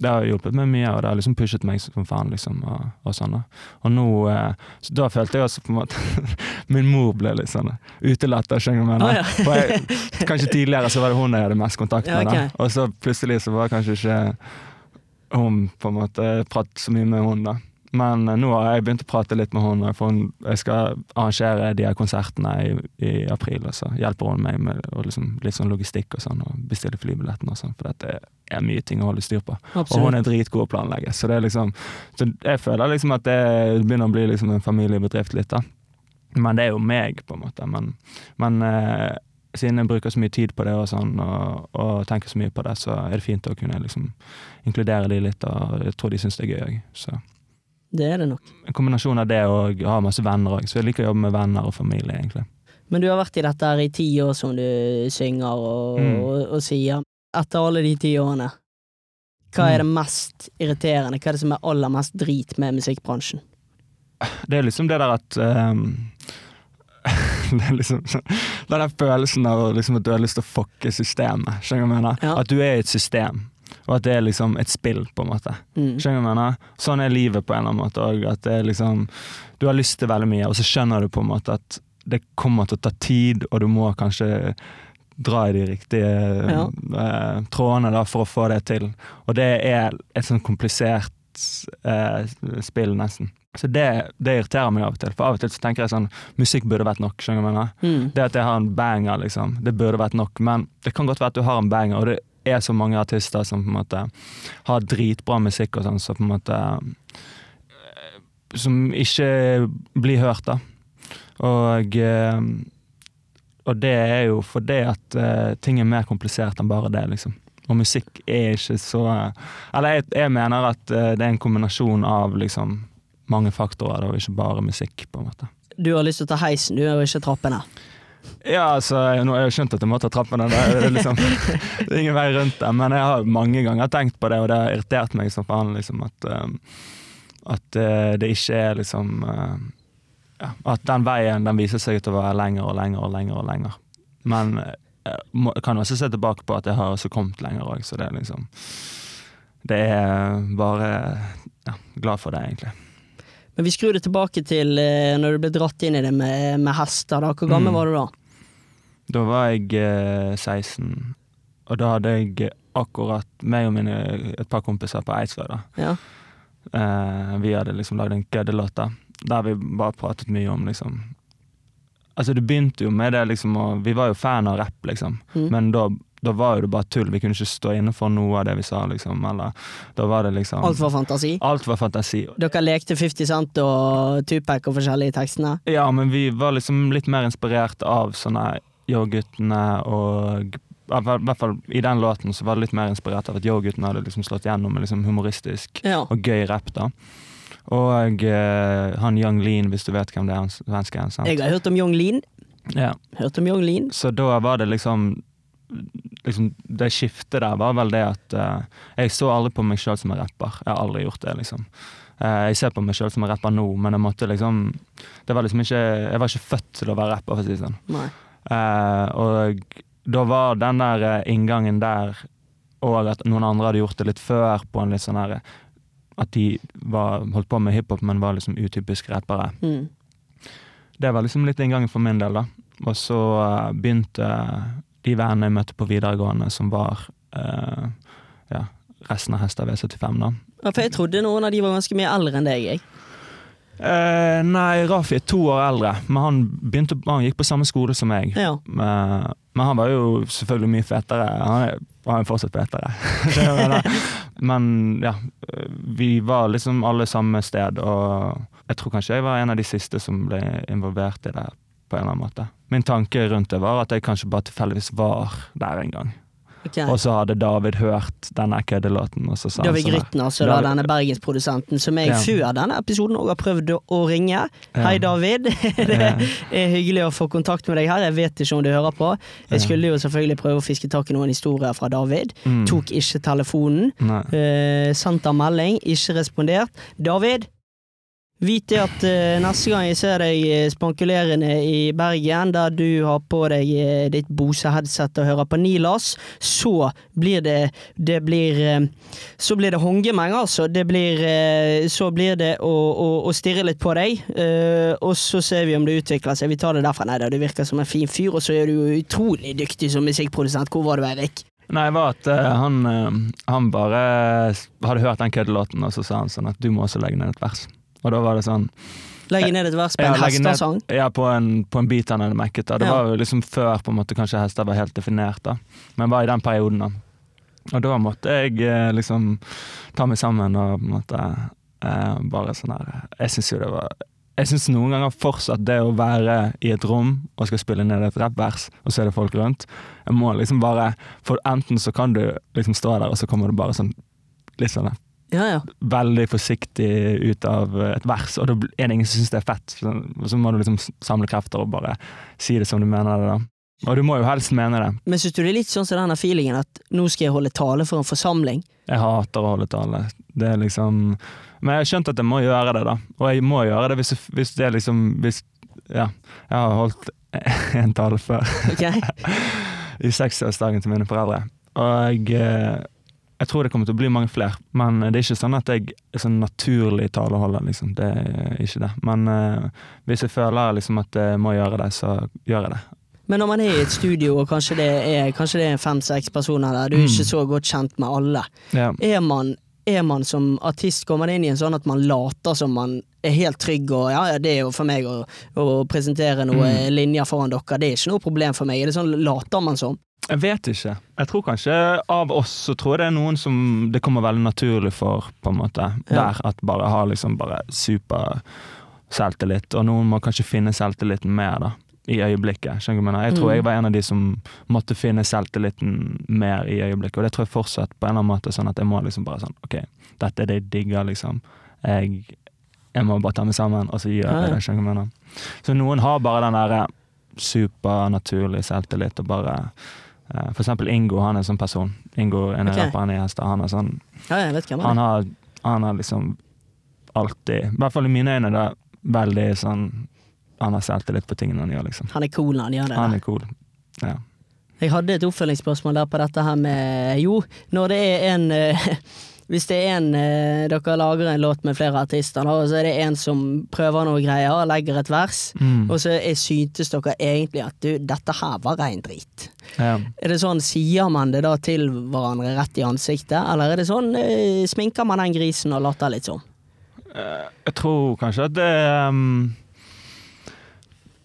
det har hjulpet meg mye, og det har liksom pushet meg som faen. liksom, og, og sånn. Og nå, eh, så Da følte jeg også på en måte Min mor ble litt sånn utelatt. skjønner du hva jeg mener? Kanskje tidligere så var det hun jeg hadde mest kontakt Ja, med. da. Og så plutselig så var kanskje ikke hun på en måte pratet så mye med hun da. Men eh, nå har jeg begynt å prate litt med henne, for hun, jeg skal arrangere de her konsertene i, i april. Og så hjelper hun meg med liksom, litt sånn logistikk og sånn, og bestille flybilletten og sånn, for dette er mye ting å holde styr på. Og hun er dritgod å planlegge. Så, det er liksom, så jeg føler liksom at det begynner å bli liksom en familiebedrift litt, da. Men det er jo meg, på en måte. Men, men eh, siden jeg bruker så mye tid på det og sånn, og, og tenker så mye på det, så er det fint å kunne liksom inkludere de litt, og jeg tror de syns det er gøy òg. Så Det er det nok. en kombinasjon av det og ha masse venner òg. Så jeg liker å jobbe med venner og familie, egentlig. Men du har vært i dette her i ti år, som du synger og, Mm. og, og sier. Etter alle de ti årene, hva er det Mm. mest irriterende? Hva er det som er aller mest drit med musikkbransjen? Det er liksom det der at um, Det er liksom Den der følelsen av liksom at du har lyst til å fucke systemet. Skjønner du hva jeg mener? Ja. At du er i et system, og at det er liksom et spill, på en måte. Mm. Skjønner du hva jeg mener? Sånn er livet på en eller annen måte òg. At det er liksom Du har lyst til veldig mye, og så skjønner du på en måte at det kommer til å ta tid, og du må kanskje dra i de riktige Ja. eh, trådene da, for å få det til. Og det er et sånn komplisert eh, spill, nesten. Så det, det irriterer meg av og til. For av og til så tenker jeg sånn Musikk burde vært nok. skjønner du mener? Mm. Det at jeg har en banger, liksom, det burde vært nok. Men det kan godt være at du har en banger, og det er så mange artister som på en måte har dritbra musikk og sånn, så på en måte eh, Som ikke blir hørt, da. Og eh, og det er jo fordi at eh, ting er mer komplisert enn bare det, liksom. Og musikk er ikke så Eller jeg, jeg mener at det er en kombinasjon av liksom mange faktorer, og ikke bare musikk, på en måte. Du har lyst til å ta heisen, du, og ikke trappene. Ja, altså, nå har jeg jo skjønt at jeg må ta trappene. Det er, liksom, det er ingen vei rundt det. Men jeg har mange ganger tenkt på det, og det har irritert meg som faen. Liksom, at um, at eh, det ikke er liksom eh, ja, At den veien den viser seg til å være lenger og lenger og lenger. og lenger. Men må- jeg kan også se tilbake på at jeg har også kommet lenger òg, så det er liksom Det er bare ja, glad for det, egentlig. Men vi skrur det tilbake til eh, når du ble dratt inn i det med, med hester. da. Hvor gammel Mm. var du da? Da var jeg eh, 16, og da hadde jeg akkurat meg og mine, et par kompiser på Eidsvær. da. Ja. Eh, vi hadde liksom lagd en køddelåt der vi bare pratet mye om liksom Altså det begynte jo med det liksom og Vi var jo fan av rapp, liksom. Mm. Men da, da var jo det bare tull. Vi kunne ikke stå inne for noe av det vi sa, liksom. Eller da var det liksom Alt var fantasi? Alt var fantasi. Dere lekte 50 Cent og Tupac og forskjellige tekstene? Ja, men vi var liksom litt mer inspirert av sånne Yo-guttene og i hvert fall i den låten så var det litt mer inspirert av at Yo-guttene hadde liksom slått gjennom med liksom humoristisk Ja. og gøy rapp. da. Og uh, han Young Lean, hvis du vet hvem det er, han svensken. sant? Jeg har hørt om Young Lean. Ja. Hørt om Young Lean. Så da var det liksom liksom, Det skiftet der var vel det at uh, jeg så aldri på meg sjøl som en rapper. Jeg har aldri gjort det, liksom. Uh, jeg ser på meg sjøl som en rapper nå, men jeg måtte liksom Det var liksom ikke Jeg var ikke født til å være rapper, for å si det sånn. Og da var den der inngangen der og at noen andre hadde gjort det litt før, på en litt sånn her At de var, holdt på med hiphop, men var liksom utypisk rappere. Mm. Det var liksom litt inngangen for min del, da. Og så uh, begynte de vennene jeg møtte på videregående, som var uh, ja, resten av Hester V75, da. Ja, for jeg trodde noen av de var ganske mye eldre enn deg. Jeg. Uh, nei, Rafi er to år eldre, men han, begynte, han gikk på samme skole som meg. Ja. Men, men han var jo selvfølgelig mye fetere. Han er, han en fortsatt er det. men ja, vi var liksom alle samme sted, og jeg tror kanskje jeg var en av de siste som ble involvert i det på en eller annen måte. Min tanke rundt det var at jeg kanskje bare tilfeldigvis var der en gang. Ok. Og så hadde David hørt denne køddelåten, og så sa David Grytner, Grytten, altså, da, denne bergensprodusenten som jeg Ja. før denne episoden òg har prøvd å, ringe. Ja. Hei, David. det er hyggelig å få kontakt med deg her. Jeg vet ikke om du hører på. Jeg skulle jo selvfølgelig prøve å fiske tak i noen historier fra David. Mm. Tok ikke telefonen. Eh, sendt melding, ikke respondert. David, vit at eh, neste gang jeg ser deg eh, spankulerende i Bergen, der du har på deg eh, ditt Bose-headset og hører på Nilas, så blir det Det blir Så blir det håndgemeng, altså. Det blir Så blir det å, å, å stirre litt på deg, og så ser vi om det utvikler seg. Vi tar det derfra. Nei da, du virker som en fin fyr, og så er du utrolig dyktig som musikkprodusent. Hvor var du, Eirik? Nei, det var at uh, han, uh, han bare hadde hørt den køddelåten, og så sa han sånn at du må også legge ned et vers. Og da var det sånn Legge ned et vers på en Ja, hestesang? Ja, på en, på en beat han hadde mekket. da. Det Ja. var jo liksom før på en måte kanskje hester var helt definert, da. Men var i den perioden, da. Og da måtte jeg eh, liksom ta meg sammen og på en måte eh, bare sånn her Jeg syns jo det var jeg synes noen ganger fortsatt det å være i et rom og skal spille ned et rappvers, og så er det folk rundt Jeg må liksom bare For enten så kan du liksom stå der, og så kommer det bare sånn litt sånn Ja, ja. veldig forsiktig ut av et vers, og da er det ingen som syns det er fett. Så, må du liksom samle krefter og bare si det som du mener det, da. Og du må jo helst mene det. Men syns du det er litt sånn som denne feelingen at nå skal jeg holde tale for en forsamling? Jeg hater å holde tale. Det er liksom Men jeg har skjønt at jeg må gjøre det, da. Og jeg må gjøre det hvis, hvis det er liksom hvis, Ja. Jeg har holdt en tale før. Okay. I 60-årsdagen til mine foreldre. Og eh, jeg tror det kommer til å bli mange flere. Men det er ikke sånn at jeg er sånn naturlig taleholder, liksom. Det er ikke det. Men uh, hvis jeg føler liksom at jeg må gjøre det, så gjør jeg det. Men når man er i et studio, og kanskje det er, kanskje det er fem-seks personer der, du er Mm. ikke så godt kjent med alle. Ja. Er man, er man som artist, Kommer man inn i en sånn at man later som man er helt trygg, og ja, ja, det er jo for meg å, å presentere noen Mm. linjer foran dere, det er ikke noe problem for meg. Er det sånn later man som? Jeg vet ikke. Jeg tror kanskje av oss så tror jeg det er noen som det kommer veldig naturlig for, på en måte. Ja. Der at bare har liksom bare super selvtillit, og noen må kanskje finne selvtilliten mer, da. I øyeblikket. jeg? Jeg tror Mm. jeg var en av de som måtte finne selvtilliten mer i øyeblikket, og det tror jeg fortsatt på en eller annen måte sånn at jeg må liksom bare sånn OK, dette er det jeg digger, liksom. Jeg, jeg må bare ta meg sammen, og så gjør jeg det. skjønner du hva jeg mener? Så noen har bare den derre supernaturlig selvtillit og bare uh, For eksempel Ingo, han er en sånn person. Ingo, en av Ok. rapperne i Hester, han er sånn Ja, jeg vet hvem Han han er. har, han har liksom alltid, i hvert fall i mine øyne, da, veldig sånn Han har selvtillit på tingene han gjør, liksom. Han er cool når han gjør det. Han er cool. Ja. Jeg hadde et oppfølgingsspørsmål der på dette her med Jo, når det er en eh, Hvis det er en eh, Dere lager en låt med flere artister, og så er det en som prøver noe greier legger et vers, Mm. og så er, syntes dere egentlig at du, dette her var rein drit. ja. Er det sånn, Sier man det da til hverandre rett i ansiktet, eller er det sånn eh, sminker man den grisen og later litt sånn? Jeg tror kanskje at det um,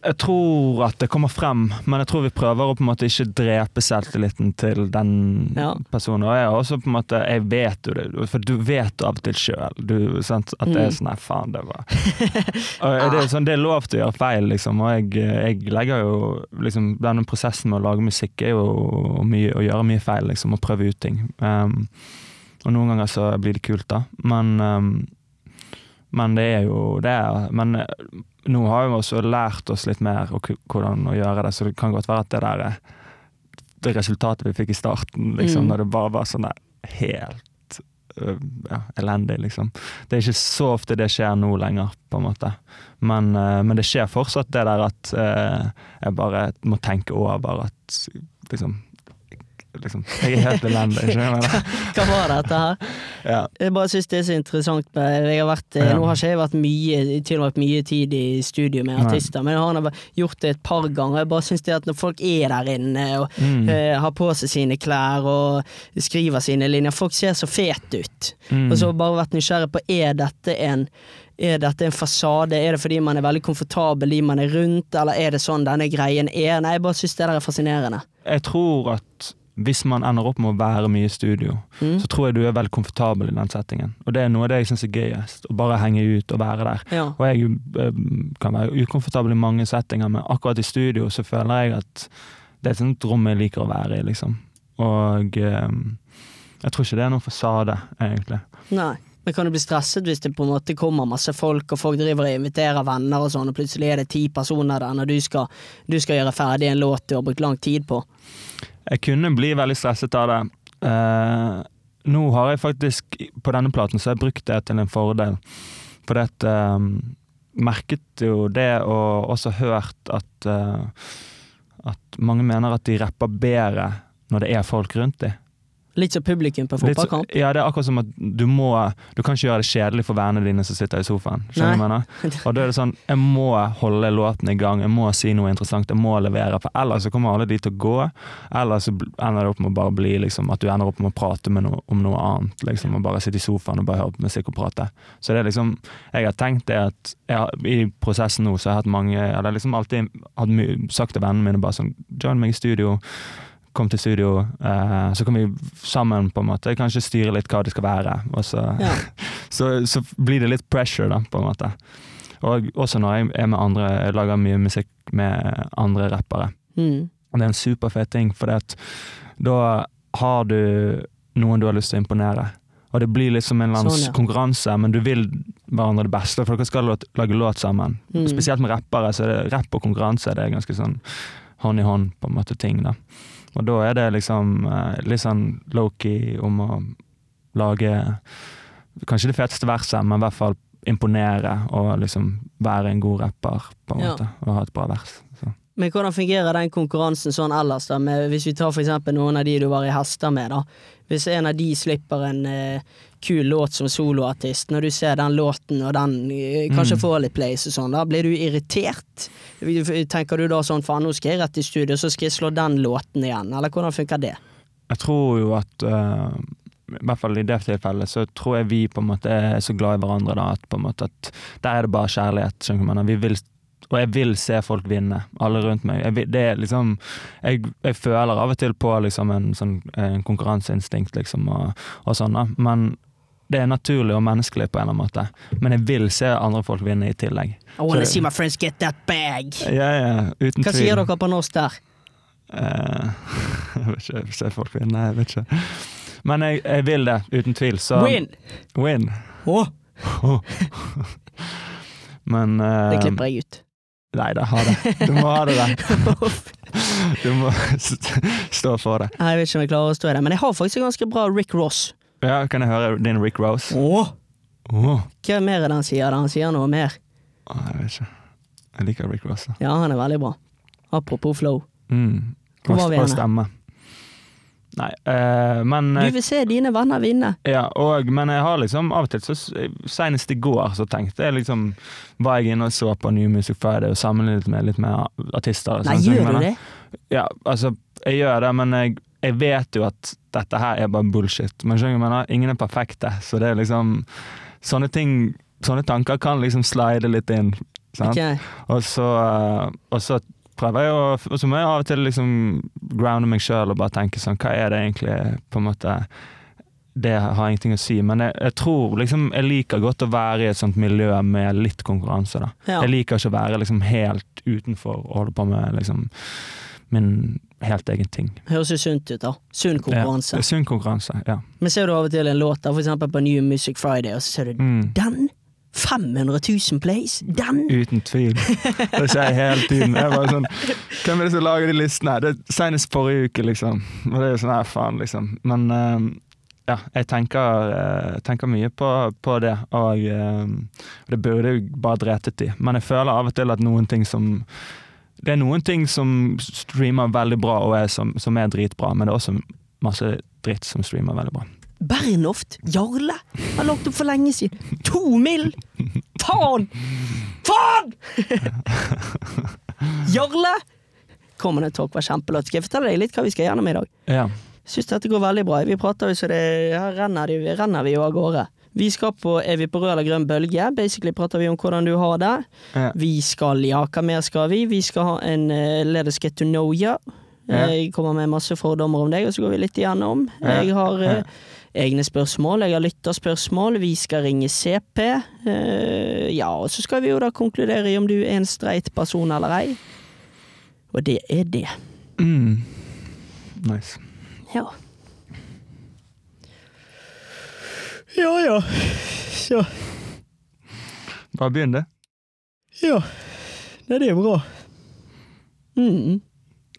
Jeg tror at det kommer frem, men jeg tror vi prøver å på en måte ikke drepe selvtilliten til den Ja. personen. Og jeg er også på en måte Jeg vet jo det, for du vet av og til sjøl at det er Mm. sånn Nei, faen, det var det, er sånn, det er lov til å gjøre feil, liksom. Og jeg, jeg legger jo liksom Denne prosessen med å lage musikk er jo mye, å gjøre mye feil, liksom, og prøve ut ting. Um, og noen ganger så blir det kult, da. Men um, men det er jo det. er- Men eh, nå har vi også lært oss litt mer og hvordan å gjøre det, så det kan godt være at det der er det resultatet vi fikk i starten, liksom, Mm. når det bare var sånn der helt uh, ja, elendig, liksom. Det er ikke så ofte det skjer nå lenger, på en måte. Men, uh, men det skjer fortsatt det der at uh, jeg bare må tenke over at liksom Liksom, jeg er helt elendig? Hva var dette her? Ja. Jeg bare syns det er så interessant. med- Jeg har vært, eh, Ja. Nå har ikke jeg vært mye, tilbrakt mye tid i studio med Nei. artister, men jeg har gjort det et par ganger. Jeg bare syns det at når folk er der inne og Mm. uh, har på seg sine klær og skriver sine linjer, folk ser så fete ut. Mm. Og så bare vært nysgjerrig på er dette en er dette en fasade? Er det fordi man er veldig komfortabel de man er rundt, eller er det sånn denne greien er? Nei, jeg bare syns det der er fascinerende. Jeg tror at hvis man ender opp med å være mye i studio, Mm. så tror jeg du er veldig komfortabel i den settingen. Og det er noe av det jeg syns er gøyest. Å bare henge ut og være der. Ja. Og jeg eh, kan være ukomfortabel i mange settinger, men akkurat i studio så føler jeg at det er et sånt rom jeg liker å være i, liksom. Og eh, jeg tror ikke det er noen fasade, egentlig. Nei. Men kan du bli stresset hvis det på en måte kommer masse folk, og folk driver og inviterer venner og sånn, og plutselig er det ti personer der når du skal, du skal gjøre ferdig en låt du har brukt lang tid på? Jeg kunne bli veldig stresset av det. Eh, nå har jeg faktisk, på denne platen, så har jeg brukt det til en fordel. For det eh, merket jo det, og også hørt at eh, at mange mener at de rapper bedre når det er folk rundt dem. Litt som publikum på fotballkamp? Ja, det er akkurat som at du må Du kan ikke gjøre det kjedelig for vennene dine som sitter i sofaen. Skjønner du hva jeg mener? Og da er det sånn Jeg må holde låten i gang, jeg må si noe interessant, jeg må levere. For ellers så kommer alle de til å gå. Eller så ender det opp med å bare bli liksom At du ender opp med å prate med noe, om noe annet. Liksom, og bare sitte i sofaen og bare høre på musikk og prate. Så det er liksom Jeg har tenkt det at jeg I prosessen nå så har jeg hatt mange Jeg har liksom alltid hatt sagt til vennene mine bare sånn Join meg i studio kom til studio, uh, så kan vi sammen på en måte kanskje styre litt hva det skal være. Og så, Ja. så, så blir det litt pressure, da, på en måte. Og også når jeg er med andre, jeg lager mye musikk med andre rappere. Mm. Og det er en superfet ting, for da har du noen du har lyst til å imponere. Og det blir liksom en Sånn, ja. konkurranse, men du vil hverandre det beste, for dere skal lage låt sammen. Mm. Spesielt med rappere, så er det rapp og konkurranse det er ganske sånn hånd i hånd på en måte ting. da. Og da er det liksom eh, litt sånn low-key om å lage Kanskje det feteste verset, men i hvert fall imponere og liksom være en god rapper, på en Ja. måte. Og ha et bra vers. Så. Men hvordan fungerer den konkurransen sånn ellers, da? Med, hvis vi tar for eksempel noen av de du var i hester med, da. Hvis en av de slipper en eh, kul låt som soloartist, når du ser den låten og den eh, kanskje Mm. får litt plays og sånn, da blir du irritert? Tenker du da sånn faen, nå skal jeg rett i studio, så skal jeg slå den låten igjen, eller hvordan funker det? Jeg tror jo at uh, i hvert fall i det tilfellet, så tror jeg vi på en måte er så glad i hverandre da, at på en måte at der er det bare kjærlighet. skjønner du hva jeg mener? Vi vil, og jeg vil se folk vinne, alle rundt meg. Jeg, det er liksom, jeg, jeg føler av og til på liksom en, sånn, en konkurranseinstinkt, liksom, og, og sånn, men det er naturlig og menneskelig på en eller annen måte. Men jeg vil se andre folk vinne i tillegg. I wanna see my friends get that bag! Ja, ja, uten Hva tvil. sier dere på norsk der? Uh, jeg vet ikke, se folk vinne, jeg vet ikke. Men jeg, jeg vil det, uten tvil. Så Win! Win. Åh, Men uh, det klipper jeg ut. Nei da, ha det. Du må ha det der. Du må stå for det. Jeg vet ikke om jeg klarer å stå i det, men jeg har faktisk en ganske bra Rick Ross. Ja, kan jeg høre din Rick Rose? Åh! Åh, Hva mer er det han sier? da? Han sier noe mer. Åh, jeg vet ikke. Jeg liker Rick Rose. da. Ja, han er veldig bra. Apropos flow. Mm. Hvor var vi Og henne? stemme. Nei, eh, men Du vil se dine venner vinne. Ja, og, men jeg har liksom av og til så Senest i går så tenkte jeg liksom Var jeg inne og så på New Music Friday og sammenlignet med litt mer artister. Nei, sånn som jeg gjør du det? Ja, altså, jeg gjør det, men jeg, jeg vet jo at dette her er bare bullshit. Men skjønner mener? Ingen er perfekte, så det er liksom Sånne ting Sånne tanker kan liksom slide litt inn. Sant? Okay. Og så, eh, og så prøver jeg å Og så må jeg av og til liksom grounde meg sjøl og bare tenke sånn Hva er det egentlig på en måte Det har ingenting å si, men jeg, jeg tror liksom Jeg liker godt å være i et sånt miljø med litt konkurranse, da. Ja. Jeg liker ikke å være liksom helt utenfor og holde på med liksom min helt egen ting. Høres jo sunt ut, da. Sunn konkurranse. Ja, sunn konkurranse, ja. Men ser du av og til en låt, da, for eksempel på New Music Friday, og så ser du Mm. den! 500 000 plays! Den! Uten tvil. Det skjer hele tiden. Jeg bare sånn, Hvem er det som lager de listene? Det er Senest forrige uke, liksom. Og det er jo sånn her, faen, liksom. Men eh, ja, jeg tenker, uh, tenker mye på, på det, og eh, det burde jeg bare dretet i. Men jeg føler av og til at noen ting som Det er noen ting som streamer veldig bra og er som, som er dritbra, men det er også masse dritt som streamer veldig bra. Bernhoft Jarle har lagt opp for lenge siden. To mil! Faen! Faen! Jarle! Common Talk var kjempelåt. Skal jeg fortelle deg litt hva vi skal gjennom i dag? Ja. Syns dette går veldig bra. Vi prater jo så det Her renner, de, renner vi jo av gårde. Vi skal på Er vi på rød eller grønn bølge? Basically prater vi om hvordan du har det. Ja. Vi skal Ja, hva mer skal vi? Vi skal ha en uh, Let us get to know you. Ja. Jeg kommer med masse fordommer om deg, og så går vi litt igjennom. Ja. Jeg har uh, egne spørsmål, jeg har lytterspørsmål. Vi skal ringe CP. Uh, ja, og så skal vi jo da konkludere i om du er en streit person eller ei. Og det er det. Mm. Nice. Ja. Ja ja. Så Bare begynn, det. Ja. Nei, det er bra. Mm.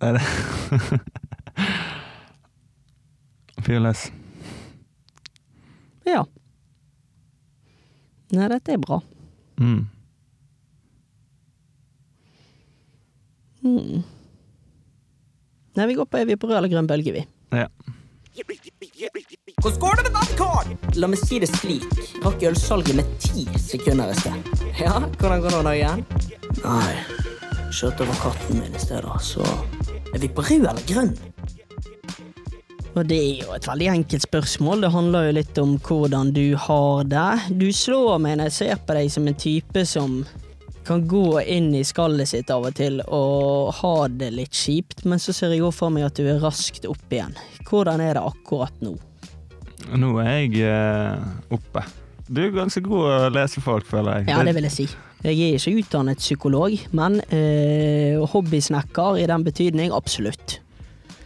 Er det Fyr løs. Ja. Nei, dette er bra. Mm. Mm. Nei, vi går på Er vi på rød eller grønn bølge, vi. Ja. Går det med Badkar? La meg si det slik. Rakk ølsalget med ti sekunder i sted. Ja, hvordan går det nå igjen? Nei, kjørte over katten min i sted, da, så Er vi på rød eller grønn? Og det er jo et veldig enkelt spørsmål. Det handler jo litt om hvordan du har det. Du slår meg når jeg ser på deg som en type som kan gå inn i skallet sitt av og til og ha det litt kjipt, men så ser jeg også for meg at du er raskt opp igjen. Hvordan er det akkurat nå? Nå er jeg eh, oppe. Du er ganske god å lese folk, føler jeg. Ja, det vil jeg si. Jeg er ikke utdannet psykolog, men eh, hobbysnekker i den betydning, absolutt.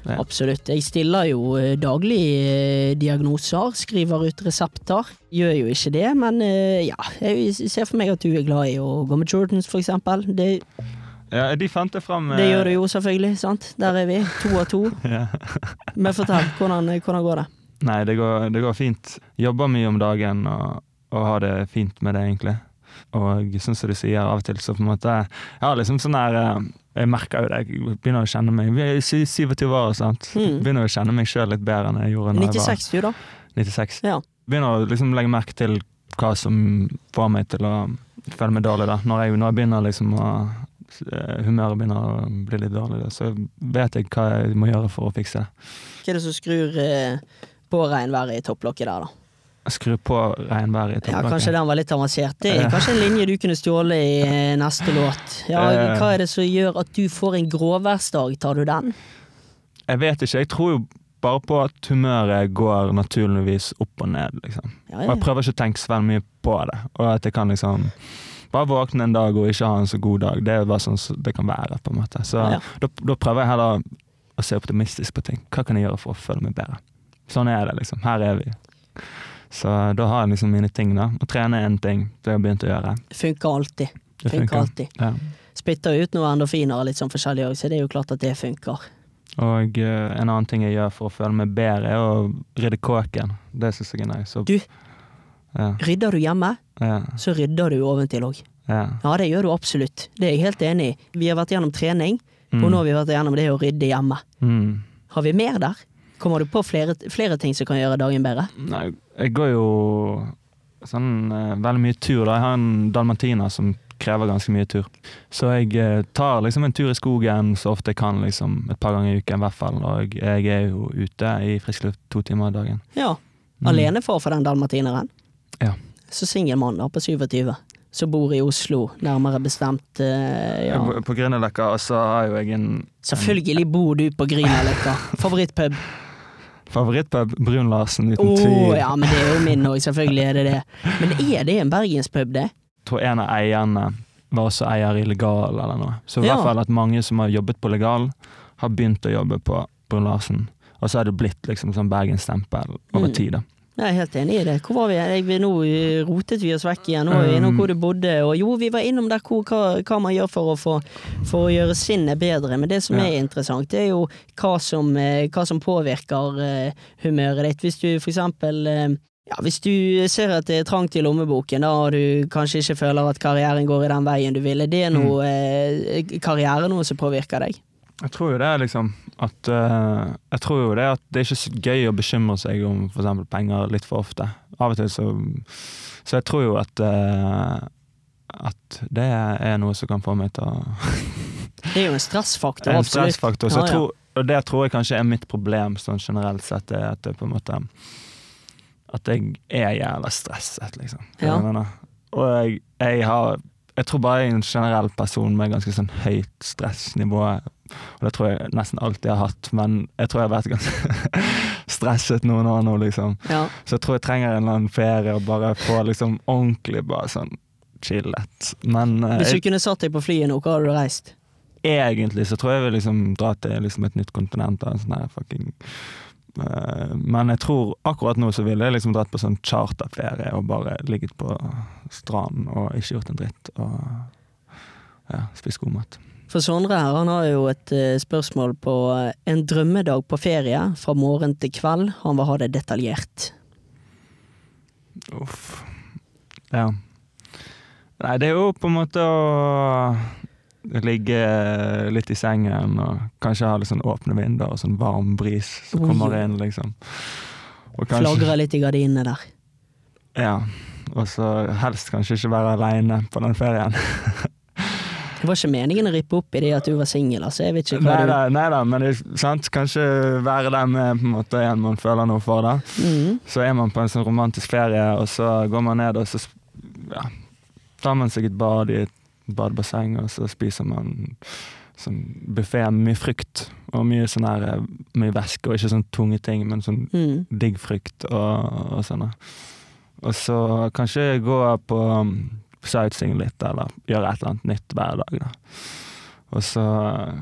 Ja. Absolutt. Jeg stiller jo eh, daglig eh, diagnoser, skriver ut resepter. Gjør jo ikke det, men ja. Jeg ser for meg at du er glad i å gå med Jordans, for eksempel. Det, Ja, de fant det fram. det gjør du jo selvfølgelig, sant. Der er vi. To av to. Ja. Men fortell, hvordan, hvordan går det? Nei, det går, det går fint. Jobber mye om dagen og, og har det fint med det, egentlig. Og sånn som du sier, av og til så på en måte Jeg har liksom sånn der eh, Jeg merker jo det, jeg begynner å kjenne meg Vi er 27 år, sant. Mm. Begynner å kjenne meg sjøl litt bedre enn jeg gjorde når 96 du, da? 96. Ja. Begynner å liksom legge merke til hva som får meg til å føle meg dårlig. da. Når jeg, når jeg begynner liksom å eh, Humøret begynner å bli litt dårlig, da, så vet jeg hva jeg må gjøre for å fikse det. Hva er det som skrur eh, på regnværet i topplokket der, da? Skru på regnværet i topplokket. Ja, kanskje den var litt avansert. Det er kanskje en linje du kunne stjålet i eh, neste låt. Ja, Eh. hva er det som gjør at du får en gråværsdag? Tar du den? Jeg vet ikke. Jeg tror jo bare på at humøret går naturligvis opp og ned, liksom. Ja, Og jeg prøver ikke å tenke så veldig mye på det. Og at jeg kan liksom bare våkne en dag og ikke ha en så god dag. Det er bare sånn det kan være, på en måte. Så Ja, ja. da, da prøver jeg heller å se optimistisk på ting. Hva kan jeg gjøre for å føle meg bedre? Sånn er det, liksom. Her er vi. Så da har jeg liksom mine ting, da. Å trene er en ting. Det har jeg begynt å gjøre. Funker alltid. Det Funker alltid. Ja. Spytter ut noe endorfiner litt sånn forskjellig òg, så det er jo klart at det funker. Og uh, en annen ting jeg gjør for å føle meg bedre, er å rydde kåken. Det syns jeg er nice. Du? Ja, Rydder du hjemme, ja, så rydder du oventil òg. ja. Ja, det gjør du absolutt. Det er jeg helt enig i. Vi har vært gjennom trening, og nå har vi vært gjennom det å rydde hjemme. Mm. Har vi mer der? Kommer du på flere, flere ting som kan gjøre dagen bedre? Nei, jeg går jo sånn eh, veldig mye tur. da. Jeg har en dalmatiner som krever ganske mye tur. Så jeg eh, tar liksom en tur i skogen så ofte jeg kan, liksom et par ganger i uken i hvert fall. Og jeg er jo ute i frisk luft to timer i dagen. Ja. Mm. Alenefar for den dalmatineren. Ja. Så singelmann da, på 27. Som bor i Oslo, nærmere bestemt eh, ja. På, Grünerløkka, og så har jo jeg en Selvfølgelig bor du på Grünerløkka. Favorittpub. Favorittpub, Brun-Larsen, uten tvil. ja, men det er jo min òg, selvfølgelig er det det. Men er det en bergenspub, det? Jeg tror en av eierne var også eier i Legal eller noe. Så i Ja. hvert fall at mange som har jobbet på Legal, har begynt å jobbe på Brun-Larsen. Og så er det blitt liksom sånn Bergensstempel over Mm. tid, da. Jeg er helt enig i det. Hvor var vi? Jeg, nå eh, rotet vi oss vekk igjen. Nå var vi innom Um, hvor du bodde, og jo, vi var innom der hvor, hva, hva man gjør for å, få, for å gjøre sinnet bedre. Men det som Ja. er interessant, det er jo hva som, eh, hva som påvirker eh, humøret ditt. Hvis du for eksempel ja, Hvis du ser at det er trangt i lommeboken, da, og du kanskje ikke føler at karrieren går i den veien du ville, det er noe eh, karriere noe som påvirker deg? Jeg tror jo det er liksom at uh, Jeg tror jo det at det er ikke så gøy å bekymre seg om f.eks. penger litt for ofte. Av og til så Så jeg tror jo at uh, at det er noe som kan få meg til å Det er jo en stressfaktor, en absolutt. stressfaktor. Så jeg tror, og det tror jeg kanskje er mitt problem sånn generelt sett, er at det på en måte At jeg er jævla stresset, liksom. Ja. Og jeg, jeg har Jeg tror bare jeg er en generell person med ganske sånn høyt stressnivå. Og det tror jeg nesten alltid har hatt, men jeg tror jeg har vært ganske stresset noen år nå, liksom. Ja. Så jeg tror jeg trenger en eller annen ferie og bare få liksom ordentlig bare sånn chillet. Men eh, Hvis du kunne satt deg på flyet nå, hvor hadde du reist? egentlig så tror jeg vil liksom dra til liksom et nytt kontinent. en sånn her fucking eh, Men jeg tror akkurat nå så ville jeg liksom dratt på sånn charterferie og bare ligget på stranden og ikke gjort en dritt. Og ja, spist god mat. For Sondre her, han har jo et eh, spørsmål på eh, en drømmedag på ferie fra morgen til kveld. Han vil ha det detaljert. Uff. Ja. Nei, det er jo på en måte å ligge litt i sengen og kanskje ha litt sånn åpne vinduer og sånn varm bris som kommer inn, liksom. Og kanskje- Flagre litt i gardinene der. Ja, og så helst kanskje ikke være aleine på den ferien. Det var ikke meningen å rippe opp i det at du var singel, altså. Jeg vet ikke hva Nei du da, nei da, men det, er sant? kanskje være den på en måte en man føler noe for. da. Mm. Så er man på en sånn romantisk ferie, og så går man ned og så ja, tar man seg et bad i et badebasseng, og så spiser man sånn buffé med mye frukt og mye sånn her, mye væske, og ikke sånn tunge ting, men sånn mm. digg frukt og, og sånn. Og så kanskje gå på sightseeing litt, eller gjøre et eller annet nytt hver dag. da. Og så uh,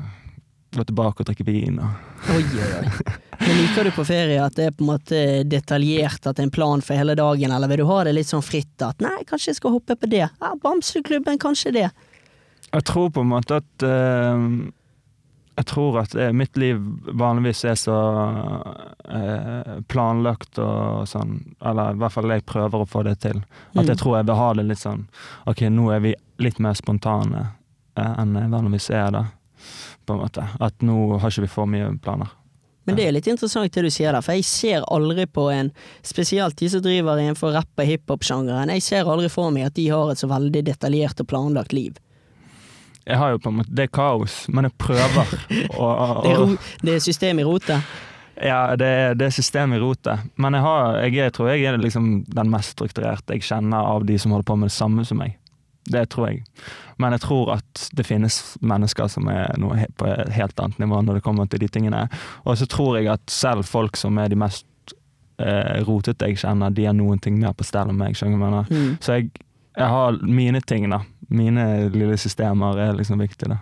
gå tilbake og drikke vin. og Oi, oi, oi. Men liker du på ferie at det er på en måte detaljert, at det er en plan for hele dagen, eller vil du ha det litt sånn fritt at nei, kanskje jeg skal hoppe på det, ja, Bamseklubben, kanskje det. Jeg tror på en måte at eh, Jeg tror at eh, mitt liv vanligvis er så eh, planlagt og sånn, eller i hvert fall jeg prøver å få det til. At jeg Mm. tror jeg vil ha det litt sånn Ok, nå er vi litt mer spontane eh, enn jeg vanligvis er, da. På en måte. At nå har ikke vi for mye planer. Men det er litt interessant det du sier der, for jeg ser aldri på en, spesielt de som driver innenfor rapp- og hiphop-sjangeren, jeg ser aldri for meg at de har et så veldig detaljert og planlagt liv. Jeg har jo på en måte Det er kaos, men jeg prøver å, å, Det er, ro, det er system i rotet. Ja, det, er- det er system i rotet. Men jeg, har, jeg jeg, tror jeg er liksom den mest strukturerte jeg kjenner av de som holder på med det samme som meg. Det tror jeg. Men jeg tror at det finnes mennesker som er noe på et helt annet nivå når det kommer til de tingene. Og så tror jeg at selv folk som er de mest eh, rotete jeg kjenner, de har noen ting mer på stell enn meg. skjønner du? Mm. Så jeg, jeg har mine ting, da. Mine lille systemer er liksom viktig, da.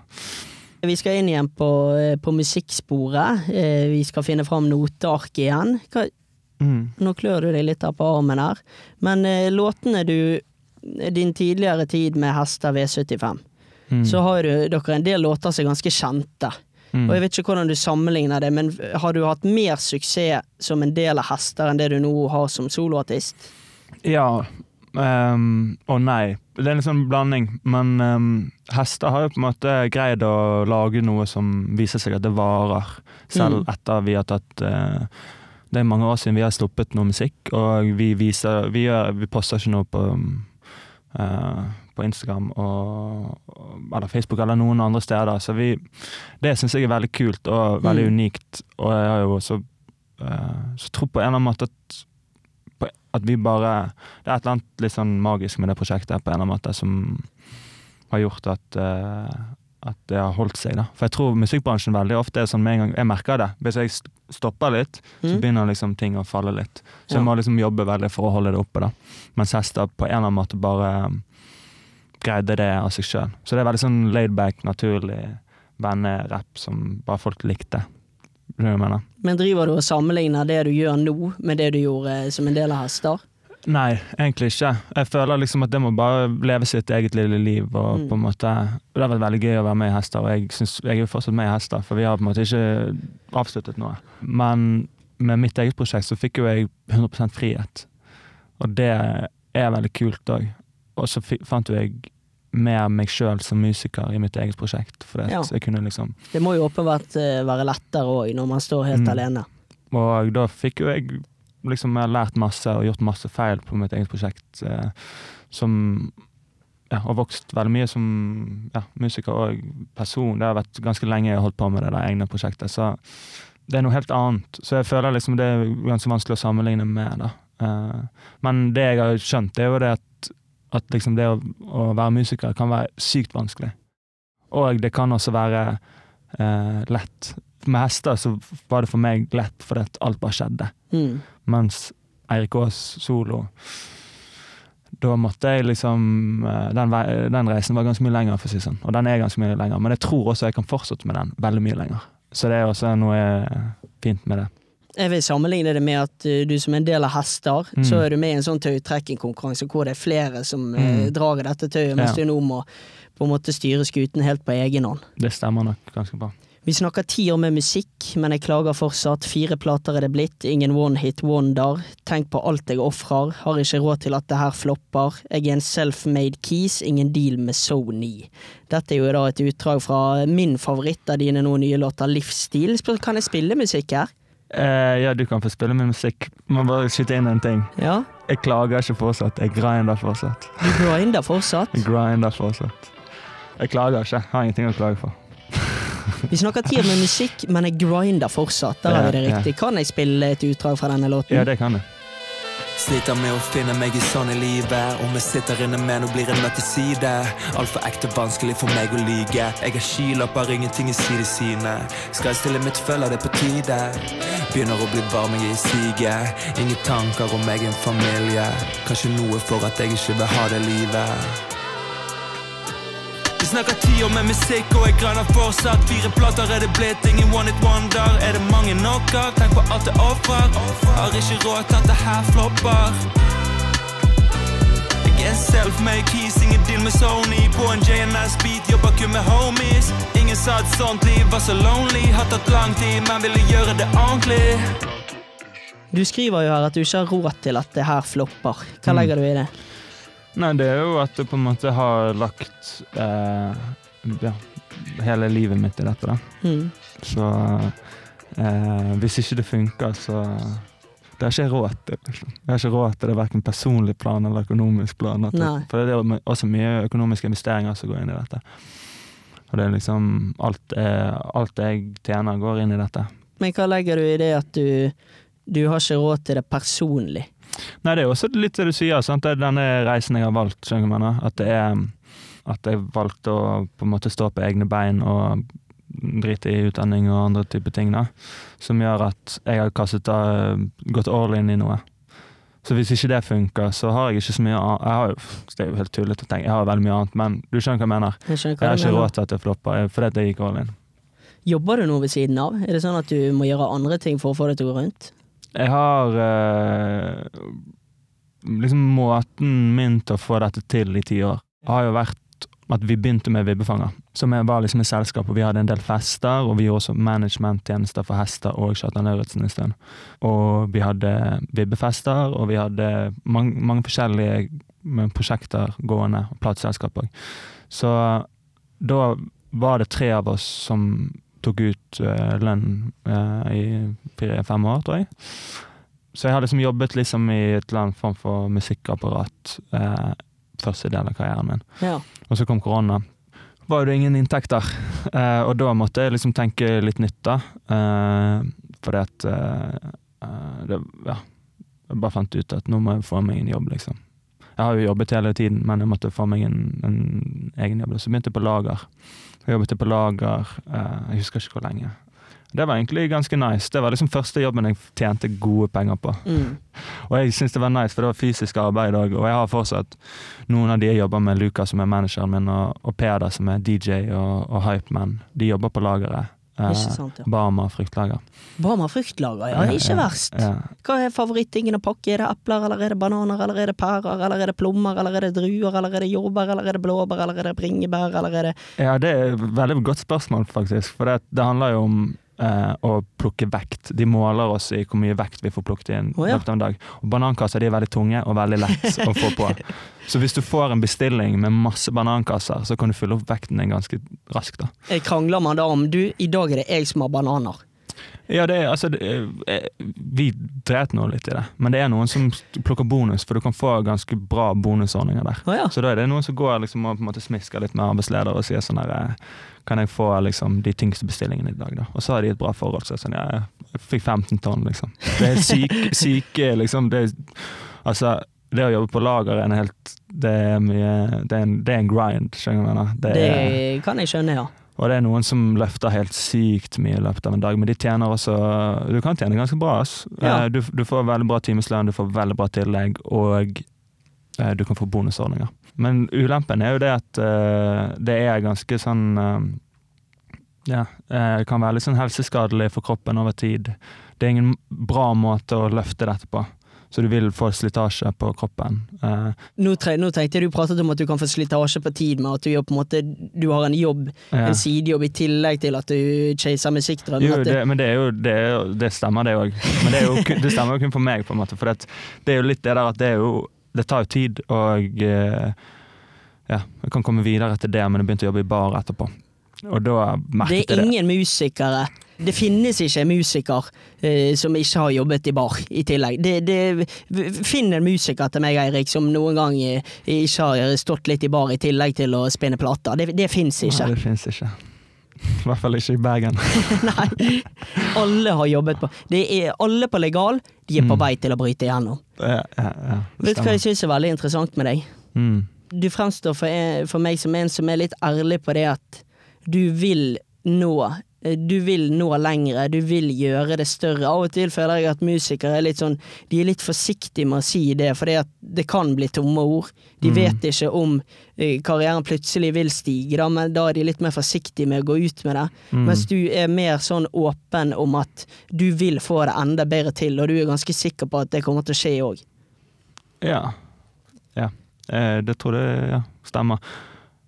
Vi skal inn igjen på, eh, på musikksporet. Eh, Vi skal finne fram noteark igjen. Hva, Mm. nå klør du deg litt på armen her. Men eh, låtene du Din tidligere tid med Hester V75. Mm. så har du, dere en del låter som er ganske kjente. Mm. Og jeg vet ikke hvordan du sammenligner det, men har du hatt mer suksess som en del av hester enn det du nå har som soloartist? Ja ehm, og nei. Det er en sånn blanding. Men um, hester har jo på en måte greid å lage noe som viser seg at det varer. Selv Mm. etter vi har tatt uh, Det er mange år siden vi har sluppet noe musikk, og vi viser Vi, gjør, vi poster ikke noe på uh, på Instagram og, eller Facebook eller noen andre steder. Så vi, det syns jeg er veldig kult og veldig Mm. unikt. Og jeg har jo også uh, så tro på en eller annen måte at at vi bare Det er et eller annet litt sånn magisk med det prosjektet på en eller annen måte som har gjort at eh, at det har holdt seg. da. For jeg tror musikkbransjen veldig ofte er sånn med en gang Jeg merker det. Hvis jeg stopper litt, så Mm. begynner liksom ting å falle litt. Så jeg må liksom jobbe veldig for å holde det oppe. da. Mens hester på en eller annen måte bare um, greide det av seg sjøl. Så det er veldig sånn laidback, naturlig vennerapp som bare folk likte. Men driver du og sammenligner det du gjør nå, med det du gjorde som en del av hester? Nei, egentlig ikke. Jeg føler liksom at det må bare leve sitt eget lille liv. og Mm. på en måte, Det har vært veldig gøy å være med i Hester, og jeg, synes, jeg er jo fortsatt med i Hester, for vi har på en måte ikke avsluttet noe. Men med mitt eget prosjekt så fikk jo jeg 100% frihet, og det er veldig kult òg. Og så fant jo jeg mer meg sjøl som musiker i mitt eget prosjekt, for Ja. jeg kunne liksom Det må jo åpenbart eh, være lettere òg, når man står helt Mm. alene. Og da fikk jo jeg liksom jeg har lært masse og gjort masse feil på mitt eget prosjekt. Eh, som ja, har vokst veldig mye som ja, musiker og person. Det har vært ganske lenge jeg har holdt på med det der egne prosjektet. Så det er noe helt annet. Så jeg føler liksom det er ganske vanskelig å sammenligne med. da. Eh, men det jeg har skjønt, det er jo det at, at liksom det å, å være musiker kan være sykt vanskelig. Og det kan også være eh, lett. Med hester så var det for meg lett fordi at alt bare skjedde. Mm. Mens Eirik Aas solo Da måtte jeg liksom eh, den, den reisen var ganske mye lenger, for å si sånn. Og den er ganske mye lenger. Men jeg tror også jeg kan fortsette med den veldig mye lenger. Så det er også noe fint med det. Jeg vil sammenligne det med at uh, du som en del av hester, Mm. så er du med i en sånn tautrekkingkonkurranse hvor det er flere som uh, Mm. drar i dette tauet, mens Ja. du nå må på en måte styre skuten helt på egen hånd. Det stemmer nok ganske bra. Vi snakker ti år med musikk, men jeg klager fortsatt. Fire plater er det blitt, ingen one hit wonder. Tenk på alt jeg ofrer, har ikke råd til at det her flopper. Jeg er en self-made keys, ingen deal med Sony. Dette er jo da et utdrag fra min favoritt av dine nå nye låter, Livsstil. Kan jeg spille musikk her? Eh, ja, du kan få spille min musikk. Må bare skyte inn en ting. Ja? Jeg klager ikke fortsatt. Jeg grinder fortsatt. Du grinder fortsatt? Jeg grinder fortsatt. Jeg klager ikke. Jeg Har ingenting å klage for. Vi snakker tid med musikk, men jeg grinder fortsatt. Der har vi det riktig. Kan jeg spille et utdrag fra denne låten? Ja, det kan jeg. Sliter med å finne meg i sånn i livet. Om jeg sitter inne med noe, blir en møtt til side. Altfor ekte vanskelig for meg å lyge. Jeg har skylapper, ingenting i sidesynet. Skal jeg stille mitt følge, det på tide. Begynner å bli varm, jeg er i siget. Ingen tanker om egen familie. Kanskje noe for at jeg ikke vil ha det livet. Vi snakker ti år med musikk, og jeg grinder fortsatt. Fire plater er det blitt, ingen one it wonder. Er det mange knocker? Tenk på alt det ofrer. Har ikke råd til at det her flopper. Jeg er self-made keys, ingen deal med Sony. På en JNS-beat, jobber kun med homies. Ingen sa et sånt liv var så lonely. Har tatt lang tid, men ville gjøre det ordentlig. Du skriver jo her at du ikke har råd til at det her flopper. Hva Mm. legger du i det? Nei, det er jo at jeg på en måte har lagt eh, ja, hele livet mitt i dette, da. Mm. Så eh, hvis ikke det funker, så Det har ikke råd til. Liksom. Jeg har ikke råd til det, verken personlig plan eller økonomisk plan. For det er også mye økonomiske investeringer som går inn i dette. Og det er liksom alt, er, alt jeg tjener, går inn i dette. Men hva legger du i det at du, du har ikke råd til det personlig? Nei, det er jo også litt det du sier. Sant? Det er denne reisen jeg har valgt. skjønner du hva jeg mener? At det er at jeg valgte å på en måte stå på egne bein og drite i utdanning og andre typer ting. da, Som gjør at jeg har kastet av, gått all in i noe. Så hvis ikke det funker, så har jeg ikke så mye annet. Jeg har det er jo helt tullete å tenke, jeg har veldig mye annet, men du skjønner hva jeg mener. Jeg hva Jeg har ikke mener. råd til at det flopper, fordi at jeg gikk all in. Jobber du noe ved siden av? Er det sånn at du må gjøre andre ting for å få det til å gå rundt? Jeg har eh, liksom måten min til å få dette til i ti år har jo vært at vi begynte med Vibbefanger. Som var liksom et selskap, og vi hadde en del fester, og vi gjorde også managementtjenester for hester og Kjartan Lauritzen en stund. Og vi hadde vibbefester, og vi hadde mange, mange forskjellige prosjekter gående, og plateselskap òg. Så da var det tre av oss som tok ut eh, lønn eh, i fire-fem år, tror jeg. Så jeg har liksom jobbet liksom i et eller annet form for musikkapparat eh, første del av karrieren min. Ja. Og så kom korona. Var det ingen inntekter, eh, og da måtte jeg liksom tenke litt nytt, da. Eh, fordi at eh, det, Ja. Jeg bare fant ut at nå må jeg få meg en jobb, liksom. Jeg har jo jobbet hele tiden, men jeg måtte få meg en, en egen jobb. Så begynte jeg på lager. Jeg jobbet på lager, eh, jeg husker ikke hvor lenge. Det var egentlig ganske nice. Det var liksom første jobben jeg tjente gode penger på. Mm. Og jeg syns det var nice, for det var fysisk arbeid òg. Og jeg har fortsatt noen av de jeg jobber med, Lukas som er manageren min, og, og Peder som er DJ og, og hypeman. De jobber på lageret. Eh, sant, ja. Barma fruktlager. Barma fruktlager, ja. Ikke verst. Hva er favorittingen å pakke? Er det epler, eller er det bananer, eller er det pærer, eller er det plommer, eller er det druer, eller er det jordbær, eller er det blåbær, eller er det bringebær, eller er det ja, det er et veldig godt spørsmål, faktisk. For det, det handler jo om eh, å plukke vekt. De måler oss i hvor mye vekt vi får plukket inn Oh, ja. dag. Og banankasser de er veldig tunge og veldig lett å få på. Så hvis du får en bestilling med masse banankasser, så kan du fylle opp vekten din ganske raskt. da. Jeg krangler man da om du, i dag er det jeg som har bananer. Ja, det er, altså, det er, eh, vi dreit nå litt i det, men det er noen som plukker bonus, for du kan få ganske bra bonusordninger der. Oh, ja. Så da er det noen som går liksom, og på en måte smisker litt med arbeidsleder og sier sånn her eh, Kan jeg få liksom, de tyngste bestillingene i dag, da? Og så har de et bra forhold. Så sånn, ja, jeg fikk 15 tonn, liksom. Det er syke, syke liksom. Det altså, det å jobbe på lager er en helt Det er mye Det er en, det er en grind, skjønner du hva jeg mener? Det Det kan jeg skjønne, ja. Og det er noen som løfter helt sykt mye i løpet av en dag, men de tjener også Du kan tjene ganske bra. Ja. Eh, Du, du får veldig bra timeslønn, du får veldig bra tillegg, og eh, du kan få bonusordninger. Men ulempen er jo det at eh, det er ganske sånn eh, Ja, det kan være litt sånn helseskadelig for kroppen over tid. Det er ingen bra måte å løfte dette på. Så du vil få slitasje på kroppen. Eh, Nå, tre, nå tenkte jeg du pratet om at du kan få slitasje på tid med at du, på en måte, du har en jobb, ja. en sidejobb, i tillegg til at du chaser musikkdrømmen. Jo, det, men det jo det, jo- det stemmer, det òg. Men det, jo, det stemmer jo kun for meg, på en måte. For det, er jo litt det der at det jo Det tar jo tid, og eh, ja, jeg kan komme videre etter det, men jeg begynte å jobbe i bar etterpå. Og da Det Det er ingen det. musikere Det finnes ikke en musiker eh, som ikke har jobbet i bar i tillegg. Det, det, finn en musiker til meg, Eirik, som noen gang eh, ikke har stått litt i bar i tillegg til å spinne plater. Det, det fins Nei, ikke. det fins ikke. I hvert fall ikke i Bergen. Nei. Alle har jobbet på det er, Alle på legal, de er på Mm. vei til å bryte igjennom. Ja, ja, ja, Vet du hva jeg syns er veldig interessant med deg? Mm. du fremstår for, for meg som en som er litt ærlig på det at du vil nå eh, du vil nå lengre, du vil gjøre det større. Av og til føler jeg at musikere er litt sånn De er litt forsiktige med å si det, for det kan bli tomme ord. De Mm. vet ikke om eh, karrieren plutselig vil stige, da, men da er de litt mer forsiktige med å gå ut med det. Mm. Mens du er mer sånn åpen om at du vil få det enda bedre til, og du er ganske sikker på at det kommer til å skje òg. Ja. ja. Eh, det tror jeg ja, stemmer.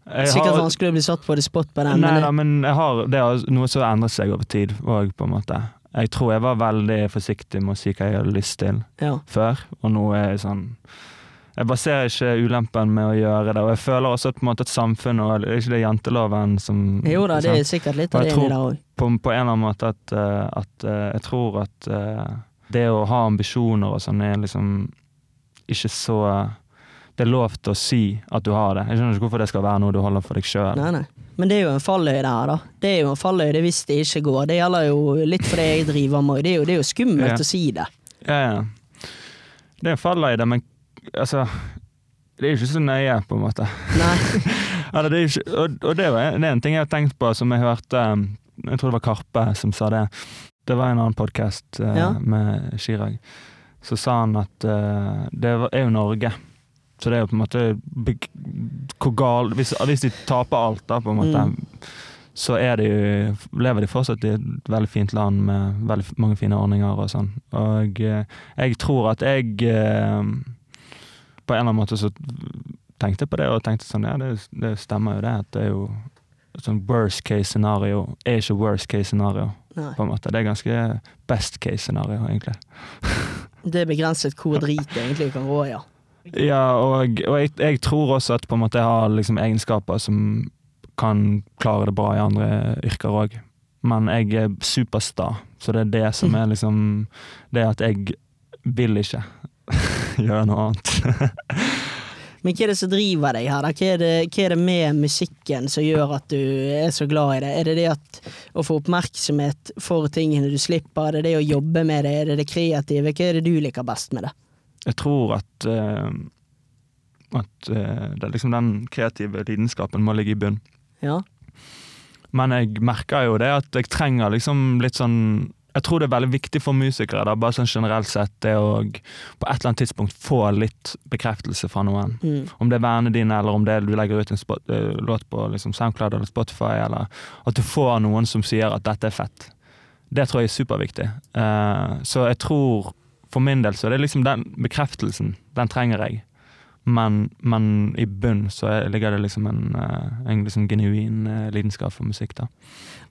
Sikkert har- vanskelig å bli satt på det spot på den, Nei men da, men jeg har, det er noe som endrer seg over tid òg, på en måte. Jeg tror jeg var veldig forsiktig med å si hva jeg hadde lyst til ja. før, og nå er jeg sånn Jeg baserer ikke ulempen med å gjøre det, og jeg føler også på en måte, at samfunnet og Er ikke det janteloven som Jo da, det er sikkert litt av det inni der òg. på, på en eller annen måte at, eh, at eh, jeg tror at eh, det å ha ambisjoner og sånn er liksom ikke så Det er lov til å si at du har det. Jeg skjønner ikke hvorfor det skal være noe du holder for deg sjøl. Men det er jo en fallhøyde her, da. Det er jo en fallhøyde hvis det ikke går. Det gjelder jo litt for det jeg driver med. Det er jo, det er jo skummelt Ja. å si det. Ja, ja. Det er i det, men altså Det er jo ikke så nøye, på en måte. Nei. Eller, det ikke, og og det, var, det er en ting jeg har tenkt på, som jeg hørte um, Jeg tror det var Karpe som sa det. Det var en annen podkast Ja. med Chirag. Så sa han at uh, det er jo Norge. Så det er jo på en måte gal Hvis, hvis de taper alt, da, på en måte, Mm. så de, jo- lever de fortsatt i et veldig fint land med veldig mange fine ordninger og sånn. Og eh, jeg tror at jeg eh, På en eller annen måte så tenkte på det og tenkte sånn, ja, det, det stemmer jo det. At det er jo sånn worst case scenario er ikke worst case scenario. På en måte. Det er ganske best case scenario, egentlig. Det er begrenset hvor drit det egentlig kan gå, ja. Ja, og, og jeg, jeg tror også at på en måte jeg har liksom egenskaper som kan klare det bra i andre yrker òg. Men jeg er supersta, så det er det som er liksom Det at jeg vil ikke gjøre noe annet. Men hva er det som driver deg her? Hva er, det, hva er det med musikken som gjør at du er så glad i det? Er det det at å få oppmerksomhet for tingene du slipper? Er det det å jobbe med det? Er det det kreative? Hva er det du liker best med det? Jeg tror at uh, at uh, det er liksom den kreative lidenskapen må ligge i bunn. Ja. Men jeg merker jo det at jeg trenger liksom litt sånn Jeg tror det er veldig viktig for musikere, da, bare sånn generelt sett, det å på et eller annet tidspunkt få litt bekreftelse fra noen. Mm. Om det er vennene dine, eller om det er du legger ut en spot, uh, låt på liksom Soundcloud eller Spotify, eller at du får noen som sier at dette er fett. Det tror jeg er superviktig. Uh, så jeg tror for min del så er det liksom den bekreftelsen, den trenger jeg. Men, men i bunn så er, ligger det liksom en, eh, en liksom genuin eh, lidenskap for musikk, da.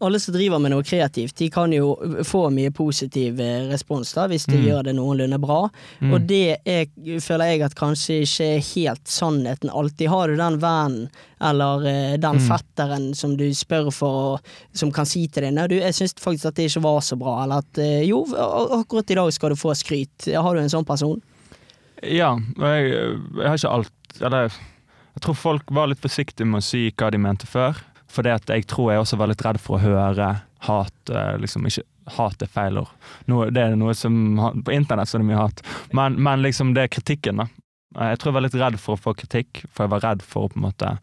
Alle som driver med noe kreativt, de kan jo få mye positiv eh, respons da, hvis de Mm. gjør det noenlunde bra. Mm. Og det er, føler jeg at kanskje ikke er helt sannheten alltid. Har du den vennen eller eh, den Mm. fetteren som du spør for, som kan si til deg Nei, du, jeg syns faktisk at det ikke var så bra, eller at eh, jo, akkurat i dag skal du få skryt. Har du en sånn person? Ja, jeg, jeg har ikke alt Eller jeg tror folk var litt forsiktige med å si hva de mente før. Fordi at jeg tror jeg også var litt redd for å høre hat. eh, Liksom ikke Hat er feil ord. Det er noe som På internett så er det mye hat. Men, men liksom det er kritikken, da. Eh, Jeg tror jeg var litt redd for å få kritikk, for jeg var redd for å på en måte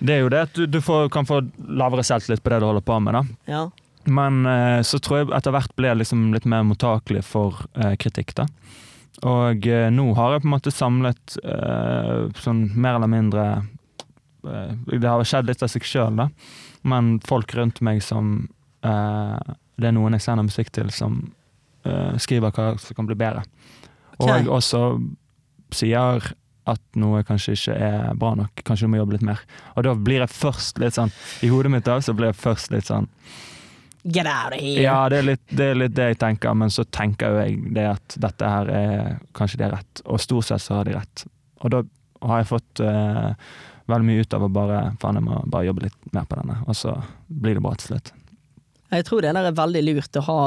Det er jo det at du, du får, kan få lavere selvtillit på det du holder på med, da. Ja. Men eh, så tror jeg etter hvert ble jeg liksom litt mer mottakelig for eh, kritikk, da. Og eh, nå har jeg på en måte samlet eh, sånn mer eller mindre Det har skjedd litt av seg sjøl, da. Men folk rundt meg som eh, Det er noen jeg sender musikk til, som eh, skriver hva som kan bli bedre. Okay. Og også sier at noe kanskje ikke er bra nok. Kanskje du må jobbe litt mer. Og da blir jeg først litt sånn I hodet mitt da, så blir jeg først litt sånn Get out of here! ja, det er, litt, det er litt det jeg tenker, men så tenker jo jeg det at dette her er Kanskje de har rett, og stort sett så har de rett. Og da har jeg fått eh, veldig mye ut av å bare Faen, jeg må bare jobbe litt mer på denne, og så blir det bra til slutt. Jeg tror det der er veldig lurt å ha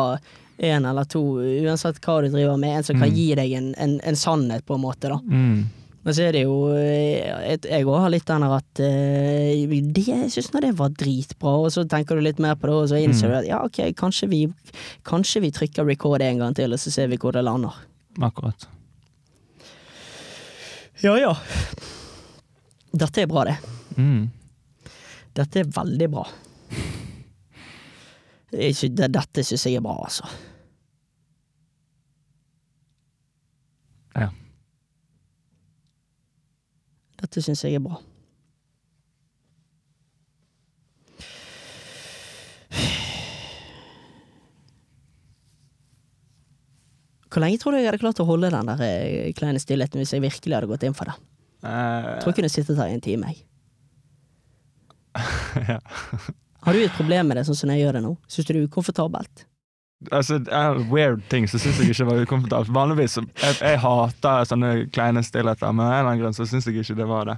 en eller to, uansett hva du driver med, en som kan Mm. gi deg en, en, en sannhet, på en måte. da. Mm. Men så er det jo eh, Jeg òg har litt den der at eh, det, Jeg syns nå det var dritbra, og så tenker du litt mer på det, og så innser Mm. du at ja, ok, kanskje vi, kanskje vi trykker record en gang til, og så ser vi hvor det lander. Akkurat. Ja ja. Dette er bra, det. Mm. Dette er veldig bra. Det ikke, det, dette syns jeg er bra, altså. Ja. Dette syns jeg er bra. Hvor lenge tror du jeg hadde klart å holde den der eh, kleine stillheten hvis jeg virkelig hadde gått inn for det? Jeg tror jeg kunne sittet her i en time, jeg. ja. Har du et problem med det sånn som jeg gjør det nå? Syns du det er ukomfortabelt? Altså, weird ting så syns jeg ikke var ukomfortabelt. Vanligvis så- jeg, jeg hater sånne kleine stillheter, men av en eller annen grunn så syns jeg ikke det var det.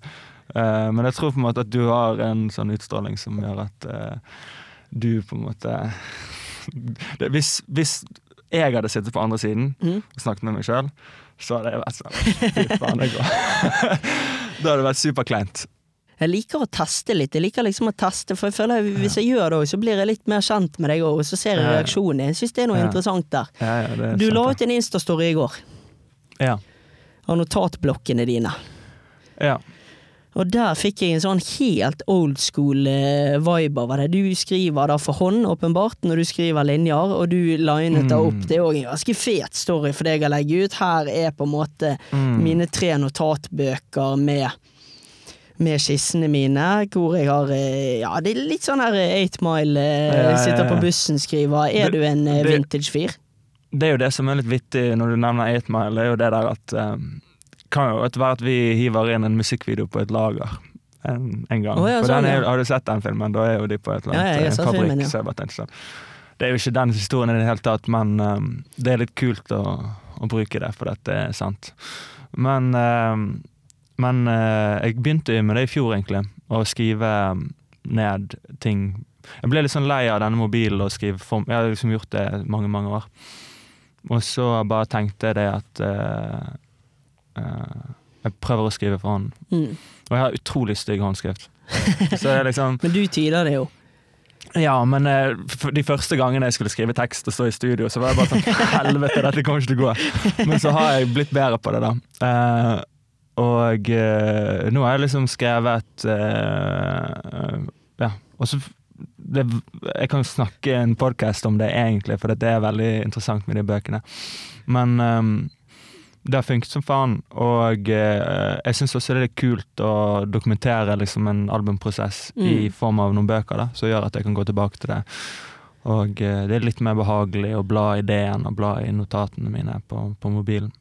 Uh, men jeg tror på en måte at du har en sånn utstråling som gjør at uh, du på en måte det, hvis, hvis jeg hadde sittet på andre siden mm. og snakket med meg sjøl, så hadde jeg vært sånn Fy faen, det går. Da hadde det vært superkleint. Jeg liker å teste litt. Jeg liker liksom å teste, for jeg føler at Hvis jeg gjør det òg, så blir jeg litt mer kjent med deg òg, og så ser jeg reaksjonen reaksjonen. Jeg syns det er noe Ja. interessant der. Ja, ja, det Du sant, la ut en Insta-story i går Ja. av notatblokkene dine. ja. Og der fikk jeg en sånn helt old school eh, over det. Du skriver da for hånd, åpenbart, når du skriver linjer, og du linet det opp. Mm. Det er òg en ganske fet story for deg å legge ut. Her er på en måte Mm. mine tre notatbøker med med skissene mine, hvor jeg har eh, Ja, det er litt sånn her eh, Eight Mile, Ja, ja, sitter på bussen, skriver. Er Det- du en eh, vintage-fyr? Det er jo det som er litt vittig når du nevner 8 Mile, det er jo det der at eh, kan jo være at vi hiver inn en musikkvideo på et lager en, en gang. Oh, ja, sånn, den er. Har du sett den filmen? Da er jo de på et eller Ja, ja, annet eh, fabrikk. filmen, ja. så jeg bare tenkte sånn. Det er jo ikke den historien i det hele tatt, men um, det er litt kult å, å bruke det, for dette er sant. Men, um, men uh, jeg begynte med det i fjor, egentlig. Å skrive ned ting. Jeg ble litt sånn lei av denne mobilen og skrive form. Jeg har liksom gjort det mange, mange år. Og så bare tenkte jeg det at eh, Jeg prøver å skrive for hånd. Mm. Og jeg har utrolig stygg håndskrift. Liksom Men du tyder det jo. Ja, men eh, de første gangene jeg skulle skrive tekst og stå i studio, så var jeg bare sånn Helvete, dette kommer ikke til å gå. Men så har jeg blitt bedre på det, da. Eh, og eh, nå har jeg liksom skrevet eh, Ja. Og så det, Jeg kan snakke en podkast om det, egentlig, for det er veldig interessant med de bøkene. Men eh, det har funket som faen, og eh, jeg syns også det er kult å dokumentere liksom, en albumprosess i Mm. form av noen bøker, da, som gjør at jeg kan gå tilbake til det. Og eh, det er litt mer behagelig å bla i ideen og bla i notatene mine på, på mobilen.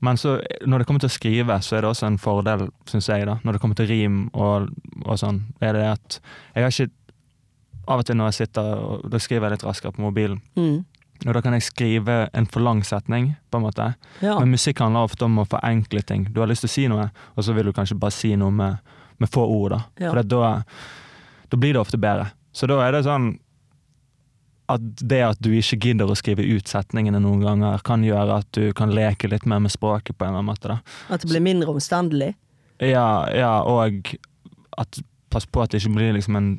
Men så, når det kommer til å skrive, så er det også en fordel, syns jeg, da, når det kommer til rim og, og sånn, er det at jeg har ikke Av og til når jeg sitter og da skriver jeg litt raskere på mobilen, Mm. Og da kan jeg skrive en for lang setning, på en måte. Ja. Men musikk handler ofte om å forenkle ting. Du har lyst til å si noe, og så vil du kanskje bare si noe med, med få ord. Da Ja. For da, da blir det ofte bedre. Så da er det sånn at det at du ikke gidder å skrive ut setningene noen ganger, kan gjøre at du kan leke litt mer med språket på en eller annen måte. da. At det blir mindre omstendelig. Ja, ja og at pass på at det ikke blir liksom en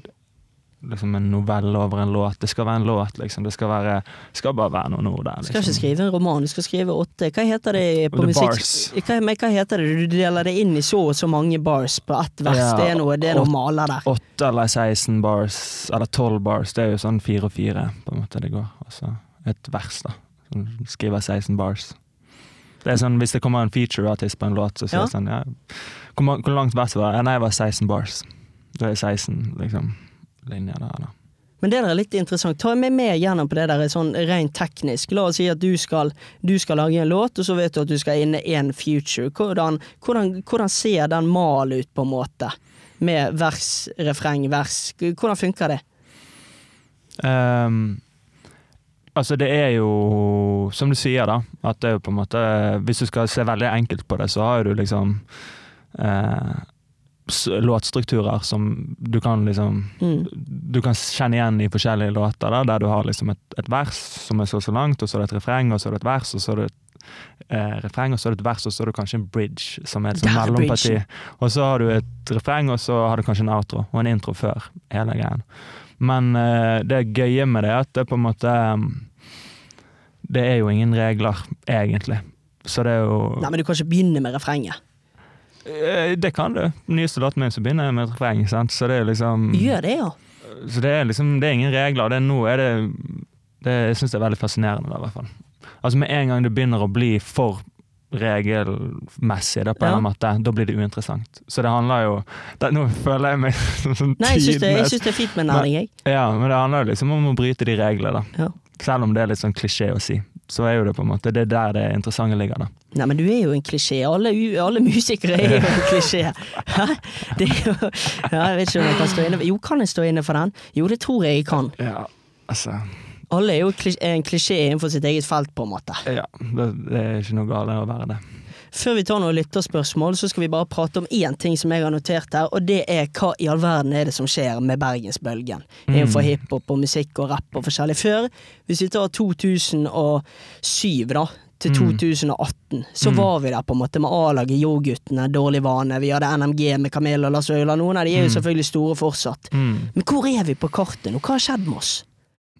liksom en novelle over en låt. Det skal være en låt, liksom. Det skal, være, skal bare være noen ord der. Du skal ikke Liksom. skrive en roman, du skal skrive åtte. Hva heter det på The musikk? bars. Hva, men hva heter det? Du deler det inn i så og så mange bars på ett vers. Ja, det er noe, det er noe maler der. Åtte eller 16 bars, eller 12 bars, det er jo sånn fire og fire, på en måte det går. Altså et vers, da. Skriver 16 bars. Det er sånn, Hvis det kommer en feature-artist på en låt, så sier Ja. jeg sånn ja, hvor, hvor langt vers var det? Nei, det var 16 bars. Det er det 16 liksom, linjer der, da. Men det der er litt interessant. Ta meg med gjennom på det der sånn rent teknisk. La oss si at du skal, du skal lage en låt, og så vet du at du skal inn i en future. Hvordan, hvordan, hvordan ser den mal ut, på en måte? Med vers, refreng, vers. Hvordan funker det? Um, altså, det er jo som du sier, da. At det er jo på en måte Hvis du skal se veldig enkelt på det, så har du liksom s- låtstrukturer som du kan liksom Mm. Du kan kjenne igjen i forskjellige låter, da, der du har liksom et, et vers som er så og så langt, og så er det et refreng, og så er det et vers, og så er det et eh, refreng, og så er det et vers, og så er det kanskje en bridge, som er et sånn mellomparti. Og så har du et refreng, og så har du kanskje en outro, og en intro før hele greien. Men eh, det gøye med det er at det på en måte um, Det er jo ingen regler, egentlig. Så det er jo Nei, men du kan ikke begynne med refrenget. Eh, Det kan du. Nyeste låten min så begynner jeg med et refreng, sant? så det er liksom Gjør det, ja. Så det er liksom, det er ingen regler. Det er noe er det, det Jeg syns det er veldig fascinerende, da, i hvert fall. Altså Med en gang du begynner å bli for regelmessig, da, på en Ja. måte, da blir det uinteressant. Så det handler jo det, Nå føler jeg meg som sånn Nei, jeg syns det, det er fint med næring, jeg. Ja, men det handler jo liksom om å bryte de reglene, da. Ja. Selv om det er litt sånn klisjé å si. Så er jo det på en måte Det er der det interessante ligger, da. Nei, men du er jo en klisjé. Alle, alle musikere er jo en klisjé. Hæ? Det er jo ja, Jeg vet ikke om jeg kan stå inne Jo, kan jeg stå inne for den? Jo, det tror jeg jeg kan. Ja, altså Alle er jo en klisjé innenfor sitt eget felt, på en måte. Ja, det, det er ikke noe galt å være det. Før vi tar noen lytterspørsmål, så skal vi bare prate om én ting som jeg har notert her, og det er hva i all verden er det som skjer med Bergensbølgen innenfor hiphop og musikk og rapp og forskjellig. Før, hvis vi tar 2007 da, til 2018, så var vi der på en måte med A-laget, Yo-guttene, Dårlig vane, vi hadde NMG med Kamel og Lars Øyla, noen av de er jo selvfølgelig store fortsatt. Men hvor er vi på kartet nå? Hva har skjedd med oss?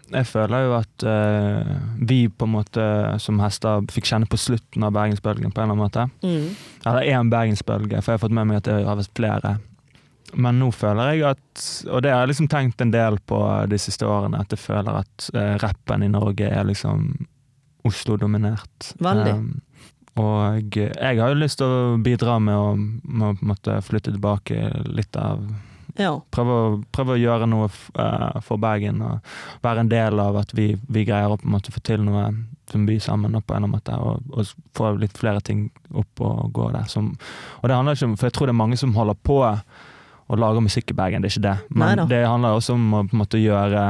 Jeg føler jo at uh, vi på en måte som hester fikk kjenne på slutten av bergensbølgen på en eller annen måte. Mm. Eller én bergensbølge, for jeg har fått med meg at det har vært flere. Men nå føler jeg at, og det har jeg liksom tenkt en del på de siste årene, at jeg føler at uh, rappen i Norge er liksom Oslo-dominert. Veldig. Um, og jeg har jo lyst til å bidra med å, med å flytte tilbake litt av Ja. Prøve, å- prøve å gjøre noe eh, for Bergen og være en del av at vi, vi greier å på en måte få til noe som by sammen på en måte, og, og få litt flere ting opp og gå der. Som, og det handler ikke om, for jeg tror det er mange som holder på og lage musikk i Bergen, det er ikke det. Men det handler også om å måte gjøre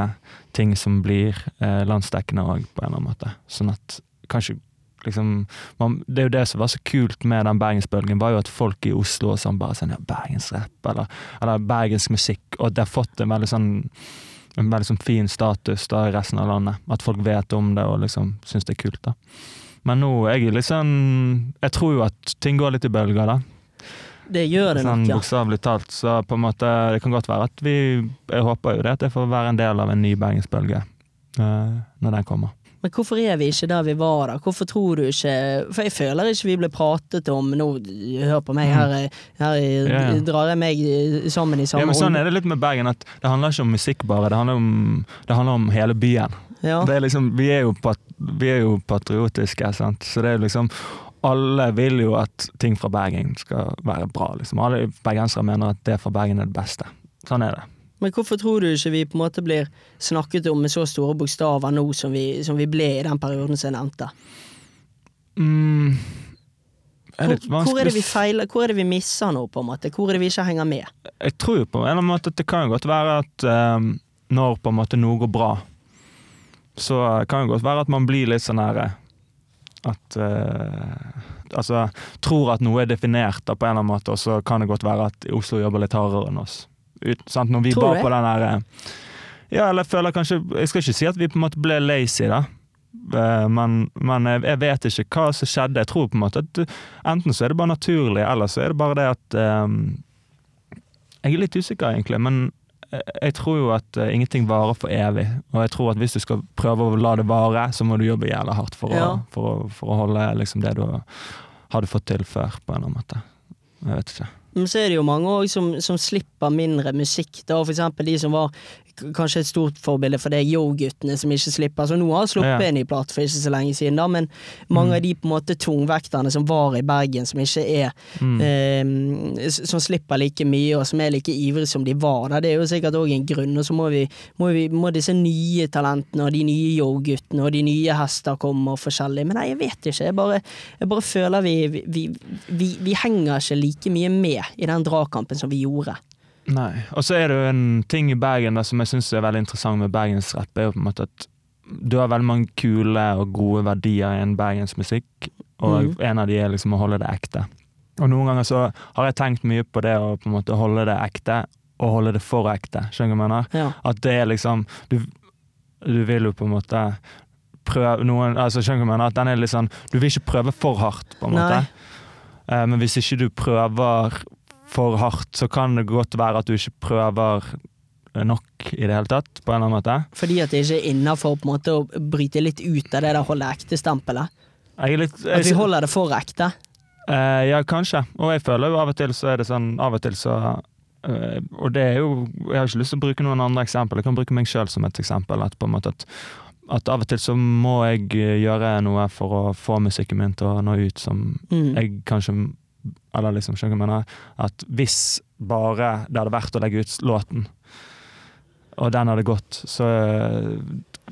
ting som blir eh, landsdekkende òg, på en eller annen måte. Sånn at kanskje liksom man, Det er jo det som var så kult med den bergensbølgen, var jo at folk i Oslo og sånn bare sånn ja, bergensrapp, eller, eller bergensk musikk, og det har fått en veldig sånn en veldig sånn fin status da i resten av landet. At folk vet om det og liksom syns det er kult. da. Men nå jeg sånn Jeg tror jo at ting går litt i bølger, da. Det gjør det Sånn nok, ja. bokstavelig talt. Så på en måte, det kan godt være at vi Jeg håper jo det at det får være en del av en ny bergensbølge uh, når den kommer. Men hvorfor er vi ikke der vi var da? Hvorfor tror du ikke For jeg føler ikke vi ble pratet om Nå, hør på meg, her, er- her er- Mm. Ja, ja. drar jeg meg eh, sammen i samme Ja, men sånn er det litt med Bergen, at det handler ikke om musikk bare, det handler om, det handler om hele byen. Ja. Det er liksom, vi, er jo vi er jo patriotiske, sant? så det er liksom Alle vil jo at ting fra Bergen skal være bra. liksom. Alle bergensere mener at det fra Bergen er det beste. Sånn er det. Men hvorfor tror du ikke vi på en måte blir snakket om med så store bokstaver nå som vi, som vi ble i den perioden som jeg nevnte? Mm. Er Hvor, hvor er det vi feiler, hvor er det vi misser nå, på en måte? Hvor er det vi ikke henger med? Jeg tror på en eller annen måte at det kan godt være at um, når på en måte noe går bra, så kan det godt være at man blir litt sånn eh, At uh, Altså tror at noe er definert da, på en eller annen måte, og så kan det godt være at Oslo jobber litt hardere enn oss. Ut, sant? Når vi Tror bar på den der eh, Ja, eller jeg føler kanskje Jeg skal ikke si at vi på en måte ble lazy, da. Eh, Men, men jeg, jeg vet ikke hva som skjedde. Jeg tror på en måte at enten så er det bare naturlig, eller så er det bare det at um, Jeg er litt usikker, egentlig, men jeg, jeg tror jo at uh, ingenting varer for evig. Og jeg tror at hvis du skal prøve å la det vare, så må du jobbe jævla hardt for, Ja. å, for, å, for å holde liksom det du hadde fått til før, på en eller annen måte. Jeg vet ikke. Men så er det jo mange som, som slipper mindre musikk. Da, for eksempel de som var kanskje et stort forbilde for det, Yo-guttene som ikke slipper. Så nå har sluppet Ja. en ny plate for ikke så lenge siden, da, men mange av de på en måte tungvekterne som var i Bergen, som ikke er Mm. eh, Som slipper like mye, og som er like ivrige som de var. Da. Det er jo sikkert òg en grunn. Og så må, vi, må, vi, må disse nye talentene og de nye Yo-guttene og de nye hester komme og forskjellig. Men nei, jeg vet ikke. Jeg bare, jeg bare føler vi, vi, vi, vi, vi henger ikke like mye med i den dragkampen som vi gjorde. Nei. Og så er det jo en ting i Bergen da, som jeg syns er veldig interessant med bergensrapp, er jo på en måte at du har veldig mange kule og gode verdier i en bergensmusikk, og mm. en av de er liksom å holde det ekte. Og noen ganger så har jeg tenkt mye på det å på en måte holde det ekte, og holde det for ekte. Skjønner du hva jeg mener? Ja. At det er liksom Du, du vil jo på en måte prøve noen altså Skjønner du hva jeg mener? At den er litt sånn Du vil ikke prøve for hardt, på en måte. Nei. Eh, Men hvis ikke du prøver for hardt, så kan det godt være at du ikke prøver nok i det hele tatt, på en eller annen måte. Fordi at det ikke er innafor å bryte litt ut av det der holde ekte-stempelet. At vi holder det for ekte. Uh, ja, kanskje. Og jeg føler jo av og til så er det sånn Av og til så uh, Og det er jo Jeg har ikke lyst til å bruke noen andre eksempel. Jeg kan bruke meg sjøl som et eksempel. At på en måte at, at av og til så må jeg eh, gjøre noe for å få musikken min til å nå ut som Mm. jeg kanskje Eller liksom, skjønner du hva jeg mener? At hvis bare det hadde vært å legge ut låten, og den hadde gått, så eh,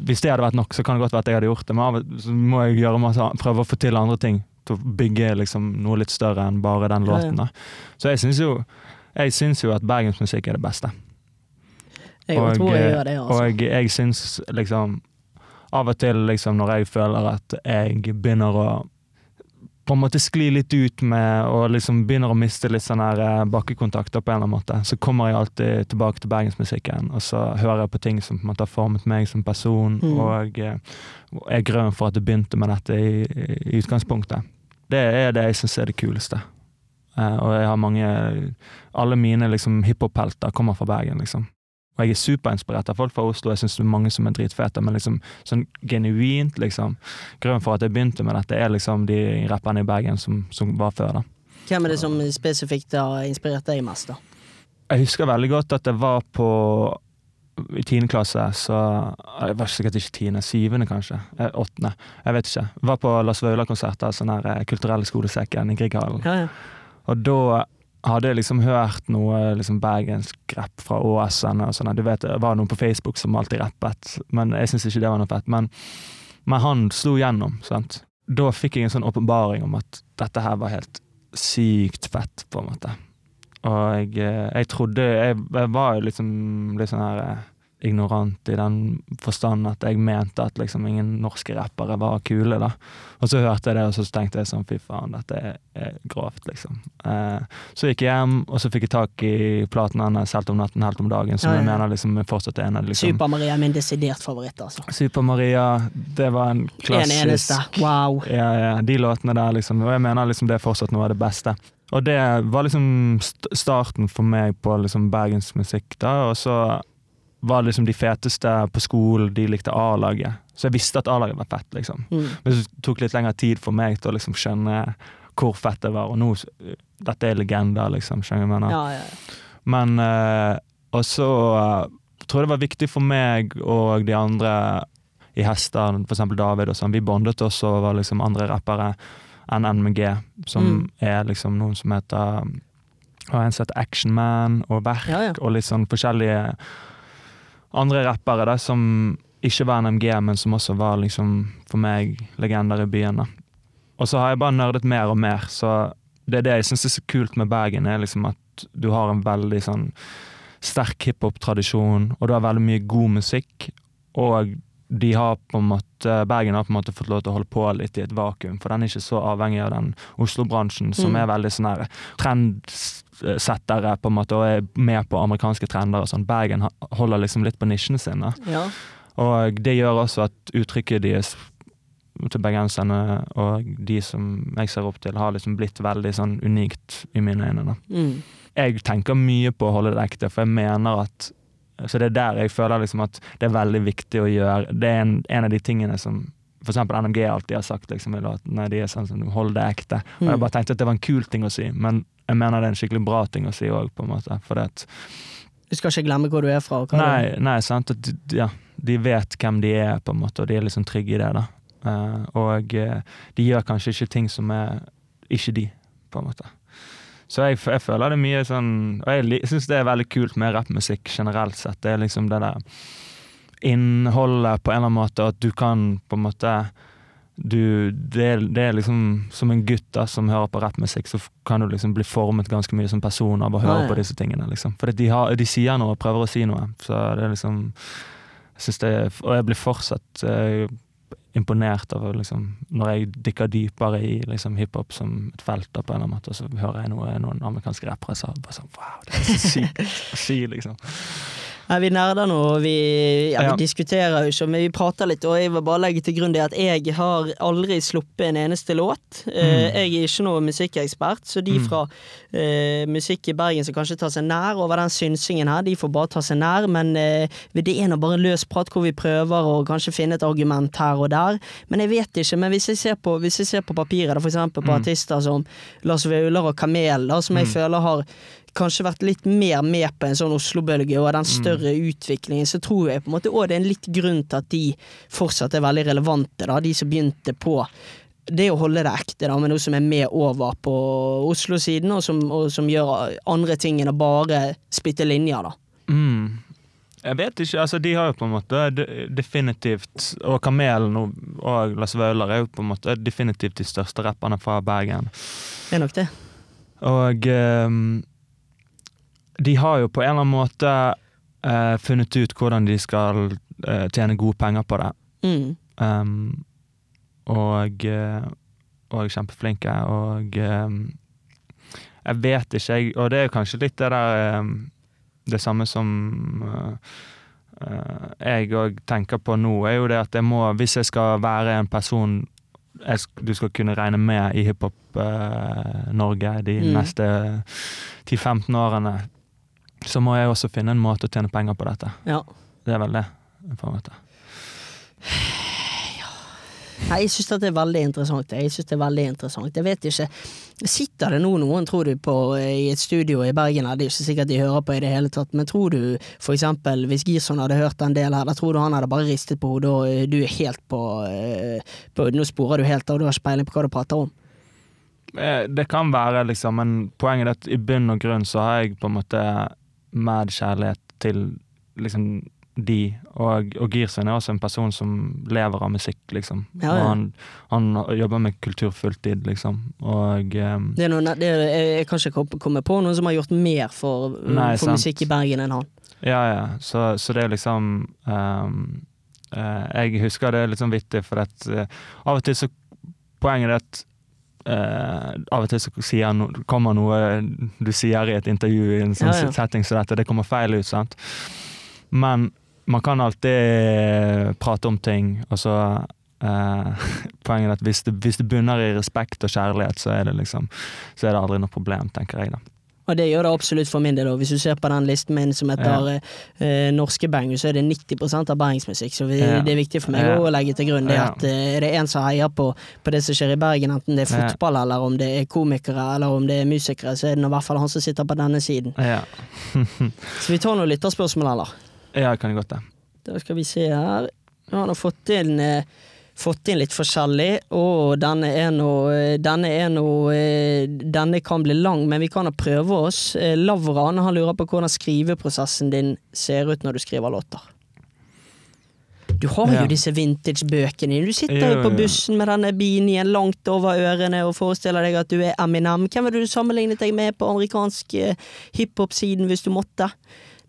Hvis det hadde vært nok, så kan det godt være at jeg hadde gjort det, men av og så må jeg gjøre masse, prøve å få til andre ting. Til å bygge liksom noe litt større enn bare den låten. da. Så jeg syns jo, jeg synes jo at bergensmusikk er det beste. Jeg tror jeg gjør det, altså. og jeg syns liksom Av og til liksom når jeg føler at jeg begynner å på en måte skli litt ut med og liksom begynner å miste litt sånn her bakkekontakter på en eller annen måte, så kommer jeg alltid tilbake til bergensmusikken, og så hører jeg på ting som på en måte har formet meg som person, Mm. og eh, er grønn for at jeg begynte med dette i, i utgangspunktet. Det er det jeg syns er det kuleste. Eh, og jeg har mange Alle mine liksom hiphop-helter kommer fra Bergen, liksom. Og jeg er superinspirert av folk fra Oslo, jeg syns det er mange som er dritfete, men liksom sånn genuint, liksom. Grunnen for at jeg begynte med dette, er liksom de rapperne i Bergen som, som var før, da. Hvem er det som spesifikt har inspirert deg mest, da? Jeg husker veldig godt at jeg var på i tiende klasse, så Jeg var sikkert ikke tiende, syvende kanskje. Eh, Åttende. Jeg vet ikke. Jeg var på Las Vaular-konserter, sånn her eh, kulturelle skolesekken i Grieghallen. Ja, ja. Og da hadde liksom hørt noe liksom bergensk rapp fra ÅSN og sånn. Du vet, det var noen på Facebook som alltid rappet, men jeg syns ikke det var noe fett. Men, men han slo gjennom, sant. Da fikk jeg en sånn åpenbaring om at dette her var helt sykt fett, på en måte. Og jeg, eh, jeg trodde Jeg, jeg var liksom litt sånn her eh, ignorant i den forstand at jeg mente at liksom ingen norske rappere var kule, da. Og så hørte jeg det, og så tenkte jeg sånn fy faen, dette er, er grovt, liksom. Eh, så gikk jeg hjem, og så fikk jeg tak i platen hennes Helt om natten, helt om dagen, som Ja, ja. jeg mener liksom fortsatt er en av liksom Super-Maria er min desidert favoritt, altså. Super-Maria, det var en klassisk En eneste. Wow. ja, ja, de låtene der, liksom. Og jeg mener liksom det er fortsatt noe av det beste. Og det var liksom starten for meg på liksom bergensmusikk, da. Og så var liksom de feteste på skolen, de likte A-laget. Så jeg visste at A-laget var fett, liksom. Mm. Men det tok litt lengre tid for meg til å liksom skjønne hvor fett det var. Og nå Dette er legender, liksom. Skjønner du hva jeg mener? Ja, ja. Men uh, Og så uh, tror jeg det var viktig for meg og de andre i hester, eksempel David og sånn, vi bondet oss over liksom andre rappere enn NMG, som Mm. er liksom noen som heter og en som heter Action Man og Verk, ja. og litt sånn forskjellige andre rappere da, som ikke var NMG, men som også var liksom for meg legender i byen. da. Og så har jeg bare nerdet mer og mer, så det er det jeg syns er så kult med Bergen, er liksom at du har en veldig sånn sterk hiphop-tradisjon, og du har veldig mye god musikk. Og de har på en måte, Bergen har på en måte fått lov til å holde på litt i et vakuum, for den er ikke så avhengig av den Oslo-bransjen, som Mm. er veldig sånn her trendsettere på en måte, og er med på amerikanske trender og sånn. Bergen holder liksom litt på nisjene sine. ja. Og det gjør også at uttrykket deres til bergenserne og de som jeg ser opp til, har liksom blitt veldig sånn unikt i mine øyne. Mm. Jeg tenker mye på å holde det ekte, for jeg mener at Så det er der jeg føler liksom at det er veldig viktig å gjøre. Det er en, en av de tingene som for eksempel NMG alltid har sagt liksom, i låtene. De er sånn som hold det ekte. Og jeg Mm. bare tenkte at det var en kul ting å si, men jeg mener det er en skikkelig bra ting å si òg, på en måte. For det at Du skal ikke glemme hvor du er fra. Nei, nei sant. At ja, de vet hvem de er, på en måte, og de er liksom trygge i det. da. Uh, og eh, de gjør kanskje ikke ting som er ikke de, på en måte. Så jeg, jeg føler det er mye sånn Og jeg syns det er veldig kult med rappmusikk generelt sett. Det er liksom det der innholdet på en eller annen måte, at du kan på en måte du, det, er, det er liksom som en gutt da, som hører på rappmusikk, så kan du liksom bli formet ganske mye som person av å høre Ja, ja. på disse tingene. liksom. For de, har, de sier noe og prøver å si noe. Så det er liksom jeg synes det Og jeg blir fortsatt eh, imponert av liksom, når jeg dykker dypere i liksom, hiphop som et felt, da, på en eller annen måte, og så hører jeg noe, noen amerikanske rappere sa bare sånn Wow, det er så sykt å si, liksom. Nei, vi nerder nå, og vi, ja, vi Ja. diskuterer jo ikke, men vi prater litt. Og jeg vil bare legge til grunn det at jeg har aldri sluppet en eneste låt. Eh, Mm. jeg er ikke noen musikkekspert, så de fra uh, musikk i Bergen som kanskje tar seg nær over den synsingen her, de får bare ta seg nær. Men uh, det er nå bare løs prat hvor vi prøver å kanskje finne et argument her og der. Men jeg vet ikke. Men hvis jeg ser på, hvis jeg ser på papiret, da, for eksempel på Mm. artister som Lars Vaular og Kamel, da, som jeg føler har kanskje vært litt mer med på en sånn Oslo-bølge og den større utviklingen, så tror jeg på en måte òg det er en litt grunn til at de fortsatt er veldig relevante, da, de som begynte på det å holde det ekte, da, med noe som er med over på Oslo-siden, og, som- og som gjør andre ting enn å bare spytte linjer, da. Mm. Jeg vet ikke, altså de har jo på en måte definitivt Og Kamelen og, og Lars Vaular er jo på en måte definitivt de største rapperne fra Bergen. Det er nok det. Og ehm, de har jo på en eller annen måte uh, funnet ut hvordan de skal uh, tjene gode penger på det. Mm. Um, og, eh, og kjempeflinke, og um, jeg vet ikke, jeg, og det er kanskje litt det der um, Det samme som uh, uh, jeg òg tenker på nå, er jo det at jeg må, hvis jeg skal være en person jeg, du skal kunne regne med i hiphop-Norge de Mm. neste 10-15 årene, så må jeg også finne en måte å tjene penger på dette. Ja. Det er vel det, på en måte. Nei, jeg syns det er veldig interessant. Jeg synes det er veldig interessant. Jeg vet ikke. Sitter det nå noen, tror du, på i et studio i Bergen det er ikke sikkert de hører på i det hele tatt, men tror du for eksempel hvis Girson hadde hørt en del her, da tror du han hadde bare ristet på hodet og eh, du er helt på, eh, på Nå sporer du helt av, du har ikke peiling på hva du prater om. Eh, Det kan være, liksom, men poenget er at i bunn og grunn så har jeg på en måte mer kjærlighet til liksom de, og, og Girsen er også en person som lever av musikk, liksom. Ja, ja. Han, han jobber med kultur fulltid, liksom. Og um, Det er noe, det er, jeg kan ikke komme på noen som har gjort mer for, Nei, for musikk i Bergen enn han. Ja, ja. Så, så det er liksom um, uh, Jeg husker det er litt sånn vittig, for at uh, av og til så Poenget er at eh, av og til så sier no, kommer noe du sier i et intervju i en sånn Ja, ja. setting som dette, det kommer feil ut, sant. Men man kan alltid prate om ting, og så eh, Poenget er at hvis det, hvis det bunner i respekt og kjærlighet, så er det liksom Så er det aldri noe problem, tenker jeg, da. Og det gjør det absolutt for min del òg. Hvis du ser på den listen min som heter eh, Norske bangers, så er det 90% av bergensmusikk. Så vi, Ja. det er viktig for meg Ja. å legge til grunn det at eh, er det en som heier på, på det som skjer i Bergen, enten det er Ja. fotball eller om det er komikere eller om det er musikere, så er det i hvert fall han som sitter på denne siden. Ja, Så vi tar noen lytterspørsmål, eller? ja kan godt det. Da skal vi se her. Nå har han fått inn, eh, fått inn litt forskjellig, og denne er nå Denne er nå eh, Denne kan bli lang, men vi kan jo prøve oss. Eh, Lavran han lurer på hvordan skriveprosessen din ser ut når du skriver låter. Du har Ja. jo disse vintage-bøkene. Du sitter Jo, på bussen med denne beanien langt over ørene og forestiller deg at du er Eminem. Hvem ville du sammenlignet deg med på amerikansk eh, hiphop-siden hvis du måtte?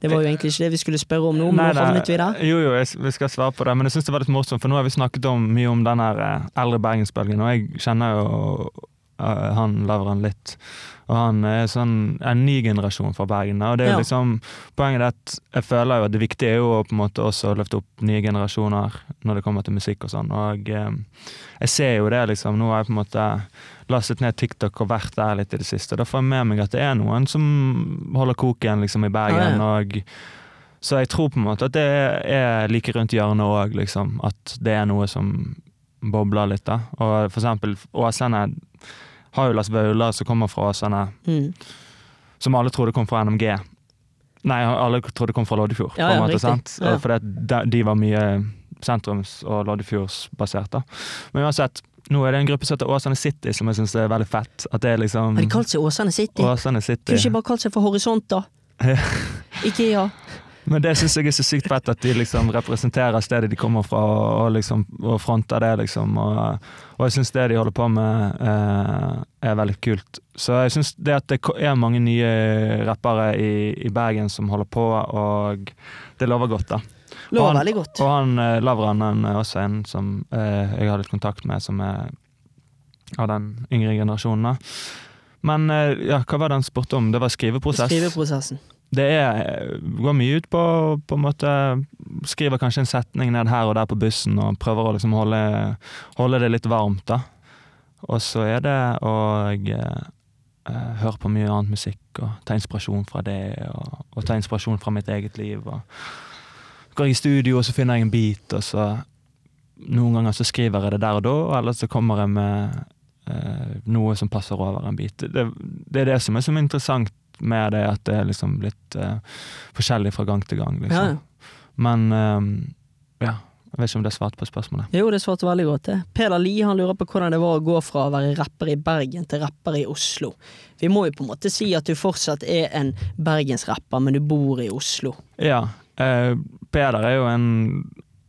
Det var jo egentlig ikke det vi skulle spørre om nå, men Nei, nå havnet vi der. Jo, jo, jeg, vi skal svare på det, men jeg syns det var litt morsomt, for nå har vi snakket om, mye om den eh, eldre bergensbølgen, og jeg kjenner jo eh, han Lavran litt. Og han er sånn en ny generasjon fra Bergen. Og det er jo Ja. liksom, poenget er at jeg føler jo at det viktige er jo å på en måte også løfte opp nye generasjoner når det kommer til musikk og sånn. Og eh, jeg ser jo det, liksom. Nå har jeg på en måte lastet ned TikTok og vært der litt i det siste. Da får jeg med meg at det er noen som holder koken liksom i Bergen. Ja, og så jeg tror på en måte at det er like rundt hjørnet òg, liksom. At det er noe som bobler litt, da. Og for eksempel Åsane har jo Lars Vaular som kommer fra Åsane, Mm. som alle trodde kom fra NMG. Nei, alle trodde kom fra Loddefjord, Ja, på en måte, sant? Ja. Fordi de, de var mye sentrums- og Loddefjordsbasert, da. Men uansett, nå er det en gruppe som heter Åsane City, som jeg syns er veldig fett. At det er liksom Har de kalt seg Åsane City? Åsane City. Kunne ikke bare kalt seg for Horisont, da? Ikea. Men det syns jeg er så sykt fett at de liksom representerer stedet de kommer fra, og, og liksom og fronter det, liksom. Og, og jeg syns det de holder på med, eh, er veldig kult. Så jeg syns det at det er mange nye rappere i, i Bergen som holder på, og det lover godt, da. Lover veldig godt. Og han eh, Lavran han er også en som eh, jeg har litt kontakt med, som er av den yngre generasjonen. da. Men eh, ja, hva var det han spurte om? Det var skriveprosess. Skriveprosessen. Det er, går mye ut på på en måte Skriver kanskje en setning ned her og der på bussen og prøver å liksom holde, holde det litt varmt, da. Og så er det å eh, eh, høre på mye annet musikk og ta inspirasjon fra det, og, og ta inspirasjon fra mitt eget liv. Og jeg i studio, og så finner jeg en beat, og så Noen ganger så skriver jeg det der og da, eller så kommer jeg med eh, noe som passer over en beat. Det, det er det som er så interessant med det, at det er liksom litt eh, forskjellig fra gang til gang. Liksom. ja. Men eh, ja, jeg vet ikke om det svarte på spørsmålet. Jo, det svarte veldig godt. det. Peder Lie han lurer på hvordan det var å gå fra å være rapper i Bergen til rapper i Oslo. Vi må jo på en måte si at du fortsatt er en bergensrapper, men du bor i Oslo. Ja, eh, Peder er jo en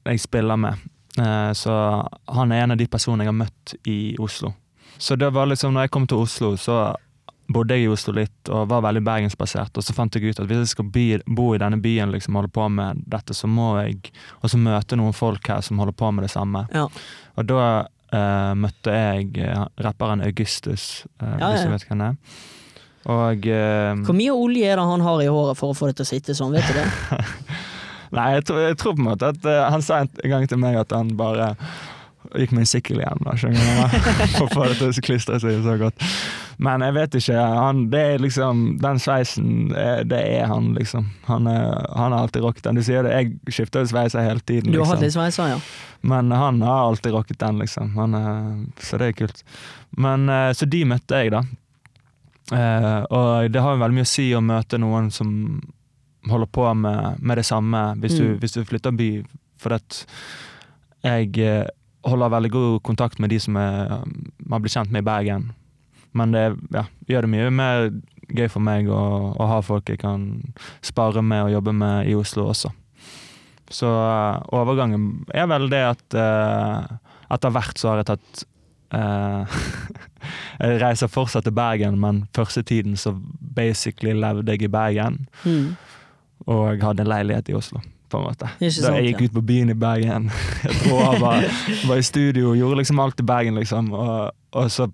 jeg spiller med, eh, så han er en av de personene jeg har møtt i Oslo. Så det var liksom, når jeg kom til Oslo, så bodde jeg i Oslo litt og var veldig bergensbasert, og så fant jeg ut at hvis jeg skal by, bo i denne byen liksom holde på med dette, så må jeg også møte noen folk her som holder på med det samme. Ja. Og da uh, møtte jeg rapperen Augustus, uh, Ja, hvis ja. du vet hvem det er. Og uh, Hvor mye olje er det han har i håret for å få det til å sitte sånn, vet du det? Nei, jeg tror, jeg tror på en måte at uh, han sa en gang til meg at han bare gikk med en sykkel igjen. Da, skjønner du? For å få det til å klistre seg så godt. Men jeg vet ikke. Han, det er liksom, den sveisen, eh, det er han, liksom. Han, er, han har alltid rocket den. Du sier det, jeg skifter jo sveiser hele tiden. Du har hatt liksom. litt sveiser, ja. Men han har alltid rocket den, liksom. Han, så det er kult. Men, eh, så de møtte jeg, da. Og det har jo veldig mye å si å møte noen som holder på med, med det samme, hvis, du, Mm. hvis du flytter by. For at jeg eh, holder veldig god kontakt med de som jeg har blitt kjent med i Bergen. Men det ja, gjør det mye mer gøy for meg å, å ha folk jeg kan spare med og jobbe med i Oslo også. Så eh, overgangen er vel det at uh, etter hvert så har jeg tatt uh, Jeg reiser fortsatt til Bergen, men første tiden så basically levde jeg i Bergen. Mm. Og jeg hadde en leilighet i Oslo, på en måte. Da sant, jeg gikk ja. ut på byen i Bergen. Jeg over, var i studio, og gjorde liksom alt i Bergen, liksom. Og, og så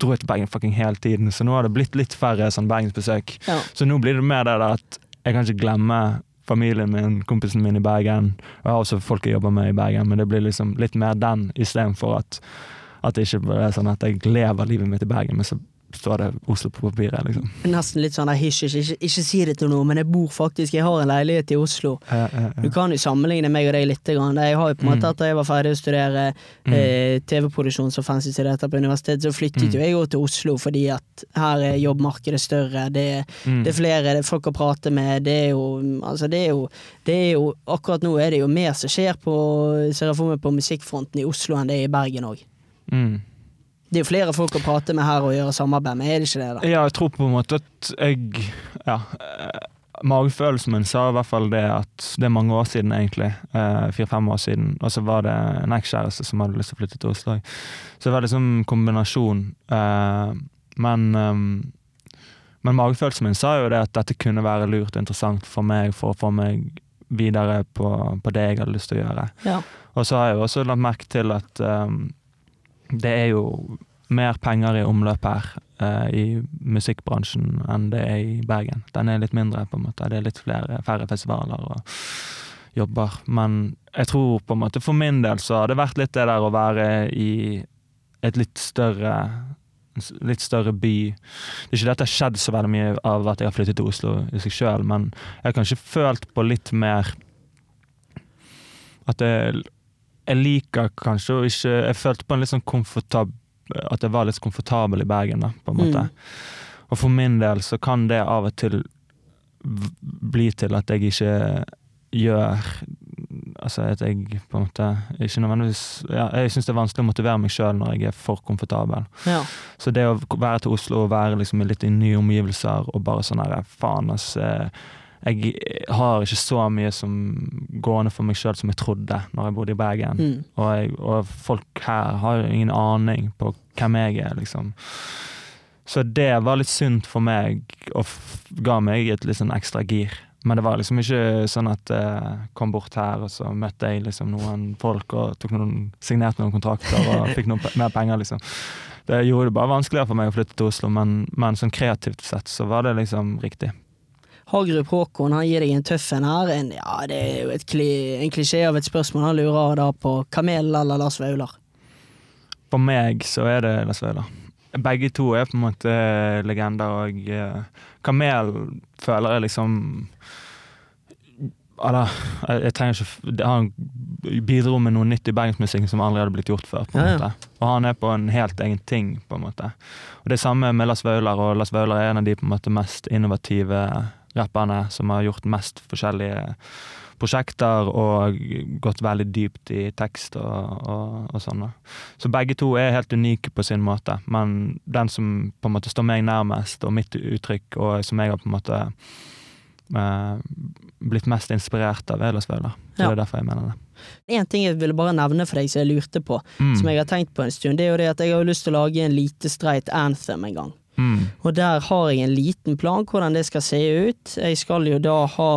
dro jeg til Bergen fucking hele tiden, så nå har det blitt litt færre sånn bergensbesøk. Ja. Så nå blir det mer det at jeg kan ikke glemme familien min, kompisen min i Bergen. Og jeg har også folk jeg jobber med i Bergen, men det blir liksom litt mer den istedenfor at, at det ikke er sånn at jeg lever livet mitt i Bergen, men så står det Oslo på papiret, liksom. Nesten litt sånn hysj, ikke, ikke si det til noen, men jeg bor faktisk, jeg har en leilighet i Oslo. Ja, ja, ja. Du kan jo sammenligne meg og deg litt. Grann. Jeg har jo på en måte Mm. Etter jeg var ferdig å studere eh, TV-produksjon som fancy studenter på universitetet, så flyttet Mm. jo jeg jo til Oslo fordi at her er jobbmarkedet større. Det, Mm. det er flere det er folk å prate med. Det er jo Altså, det er jo, det er jo Akkurat nå er det jo mer som skjer på, ser jeg for meg, på musikkfronten i Oslo enn det er i Bergen òg. Mm. Det er jo flere folk å prate med her og gjøre samarbeid med, er det ikke det? da? Ja, jeg tror på en måte at jeg Ja. eh, Magefølelsen min sa i hvert fall det at det er mange år siden, egentlig. eh, Fire-fem år siden. Og så var det en ekskjæreste som hadde lyst til å flytte til Oslo. Så det var liksom kombinasjon. eh, Men Men magefølelsen min sa jo det at dette kunne være lurt og interessant for meg for å få meg videre på, på det jeg hadde lyst til å gjøre. Ja. Og så har jeg jo også lagt merke til at um, det er jo mer penger i omløp her uh, i musikkbransjen enn det er i Bergen. Den er litt mindre, på en måte. Det er litt flere, færre festivaler og jobber. Men jeg tror på en måte for min del så har det vært litt det der å være i et litt større litt større by. Det er ikke det at det har skjedd så veldig mye av at jeg har flyttet til Oslo i seg sjøl, men jeg har kanskje følt på litt mer at jeg, jeg liker kanskje å ikke Jeg følte på en litt sånn komfortab At jeg var litt komfortabel i Bergen, da, på en måte. Mm. Og for min del så kan det av og til bli til at jeg ikke gjør Altså at jeg på en måte ikke nødvendigvis ja, Jeg syns det er vanskelig å motivere meg sjøl når jeg er for komfortabel. Ja. Så det å være til Oslo og være liksom litt i nye omgivelser og bare sånn herre Faen, ass. eh, Jeg har ikke så mye som gående for meg sjøl som jeg trodde når jeg bodde i Bergen. Mm. Og, jeg, og folk her har ingen aning på hvem jeg er, liksom. Så det var litt sunt for meg, og ga meg et litt sånn ekstra gir. Men det var liksom ikke sånn at jeg kom bort her, og så møtte jeg liksom noen folk og tok noen, signerte noen kontrakter og fikk noen mer penger, liksom. Det gjorde det bare vanskeligere for meg å flytte til Oslo, men, men sånn kreativt sett så var det liksom riktig. Hagerup Håkon han gir deg en tøff en her. En, ja, det er jo kli, en klisjé av et spørsmål. Han lurer da på Kamel eller Lars Vaular. For meg så er det Lars Vaular. Begge to er på en måte legender, og eh, Kamel føler jeg liksom jeg, jeg trenger ikke Han bidro med noe nytt i bergensmusikken som aldri hadde blitt gjort før. på en Ja, ja. måte. Og han er på en helt egen ting, på en måte. Og Det samme med Lars Vaular, og Lars Vaular er en av de på en måte mest innovative rapperne som har gjort mest forskjellige prosjekter og gått veldig dypt i tekst og, og, og sånn. Så begge to er helt unike på sin måte, men den som på en måte står meg nærmest, og mitt uttrykk, og som jeg har på en måte eh, blitt mest inspirert av, er Lars Vaular. Så Ja. det er derfor jeg mener det. En ting jeg ville bare nevne for deg som jeg lurte på, Mm. som jeg har tenkt på en stund, det er jo det at jeg har lyst til å lage en lite streit anthem en gang. Mm. Og der har jeg en liten plan hvordan det skal se ut. Jeg skal jo da ha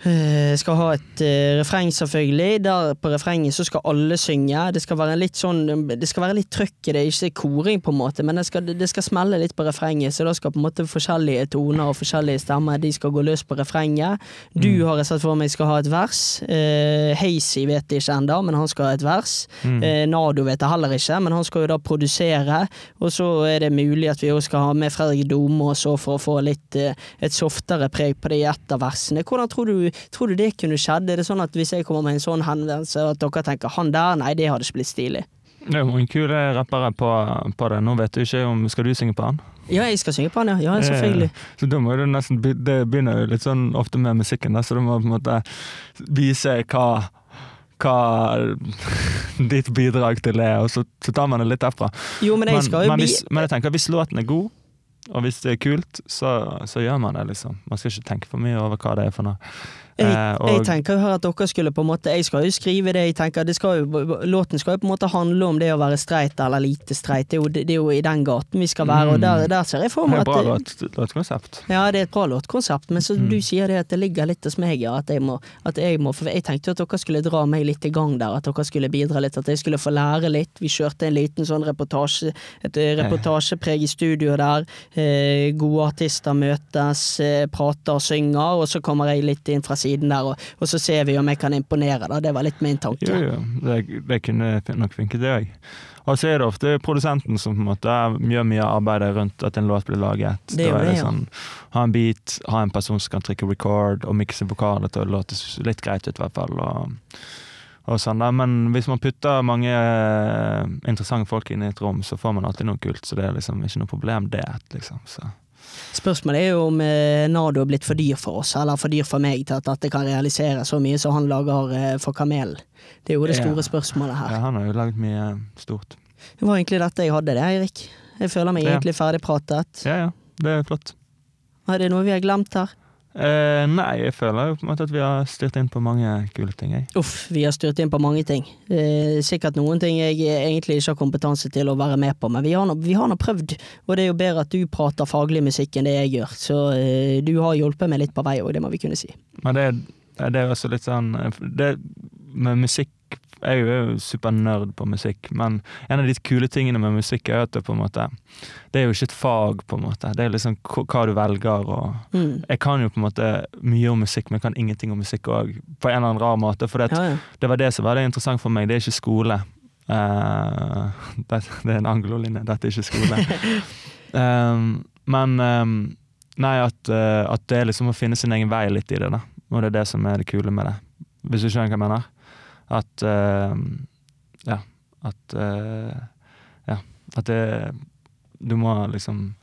skal ha et uh, refreng, selvfølgelig. Der på refrenget så skal alle synge. Det skal være litt sånn Det skal være litt trøkk i det, ikke koring, på en måte, men det skal, det skal smelle litt på refrenget. Så da skal på en måte forskjellige toner og forskjellige stemmer De skal gå løs på refrenget. Du har jeg sett for meg skal ha et vers. Uh, Hazy vet jeg ikke ennå, men han skal ha et vers. Mm. Uh, Nado vet jeg heller ikke, men han skal jo da produsere. Og så er det mulig at vi òg skal ha med Fredrik Dome også for å få litt uh, et softere preg på det i ett av versene. Hvordan tror du, tror du det kunne skjedd? Er det sånn at hvis jeg kommer med en sånn henvendelse, at dere tenker han der, nei, det hadde ikke blitt stilig? Det er jo mange kule rappere på, på det. Nå vet du ikke om Skal du synge på han? Ja, jeg skal synge på han, ja. Ja, selvfølgelig. Eh, Så da må du nesten Det begynner jo litt sånn ofte med musikken, da, så du må på en måte vise hva hva ditt bidrag til er, og så, så tar man det litt derfra. Jo, men jeg skal jo men, bli hvis, men jeg tenker hvis låten er god, og hvis det er kult, så, så gjør man det, liksom. Man skal ikke tenke for mye over hva det er for noe. Jeg, Eh, jeg tenker jo her at dere skulle på en måte Jeg skal jo skrive det jeg tenker det skal jo, Låten skal jo på en måte handle om det å være streit eller lite streit. Det er jo, det er jo i den gaten vi skal være, og der, der ser jeg for Det er et bra låtkonsept. Ja, det er et bra låtkonsept, men så Mm. du sier det at det ligger litt hos meg, ja. At jeg må, at jeg må For jeg tenkte jo at dere skulle dra meg litt i gang der, at dere skulle bidra litt, at jeg skulle få lære litt. Vi kjørte en liten sånn reportasje, et eh, reportasjepreg i studio der. Eh, gode artister møtes, eh, prater synger, og så kommer jeg litt inn fra siden der, og, og så ser vi om jeg kan imponere, da. Det var litt min tanke. Jo, jo, det, det kunne nok funket, det òg. Og så er det ofte produsenten som på en måte gjør mye av arbeidet rundt at en låt blir laget. Det er det, Da det, sånn, Ha en beat, ha en person som kan trykke record og mikse vokaler til å låte litt greit ut, i hvert fall. Og, sånn da. Men hvis man putter mange eh, interessante folk inn i et rom, så får man alltid noe kult. Så det er liksom ikke noe problem, det. liksom. Så. Spørsmålet er jo om eh, Nardo er blitt for dyr for oss, eller for dyr for meg, til at dette kan realisere så mye som han lager eh, for Kamel. Det er jo det store spørsmålet her. Ja, han har jo laget mye stort. Det var egentlig dette jeg hadde, det, Eirik. Jeg føler meg egentlig ferdigpratet. Ja, ja. Det er flott. Er det noe vi har glemt her? Eh, nei, jeg føler jo på en måte at vi har styrt inn på mange kule ting, jeg. Uff, vi har styrt inn på mange ting. Eh, sikkert noen ting jeg egentlig ikke har kompetanse til å være med på, men vi har nå, vi har nå prøvd. Og det er jo bedre at du prater faglig musikk enn det jeg gjør, så eh, du har hjulpet meg litt på vei òg, det må vi kunne si. Men det, det er også litt sånn det, Med musikk Jeg er jo supernerd på musikk, men en av de kule tingene med musikk er at det på en måte Det er jo ikke et fag, på en måte. Det er liksom hva du velger og Mm. Jeg kan jo på en måte mye om musikk, men jeg kan ingenting om musikk òg, på en eller annen rar måte. For det, Ja, ja. det var det som var det interessant for meg. Det er ikke skole. Uh, det, det er en anglolinje, dette er ikke skole. Um, men um, Nei, at, uh, at det er liksom å finne sin egen vei litt i det, da. Og det er det som er det kule med det. Hvis du skjønner hva jeg mener? At eh, Ja. At eh, Ja. At det Du må liksom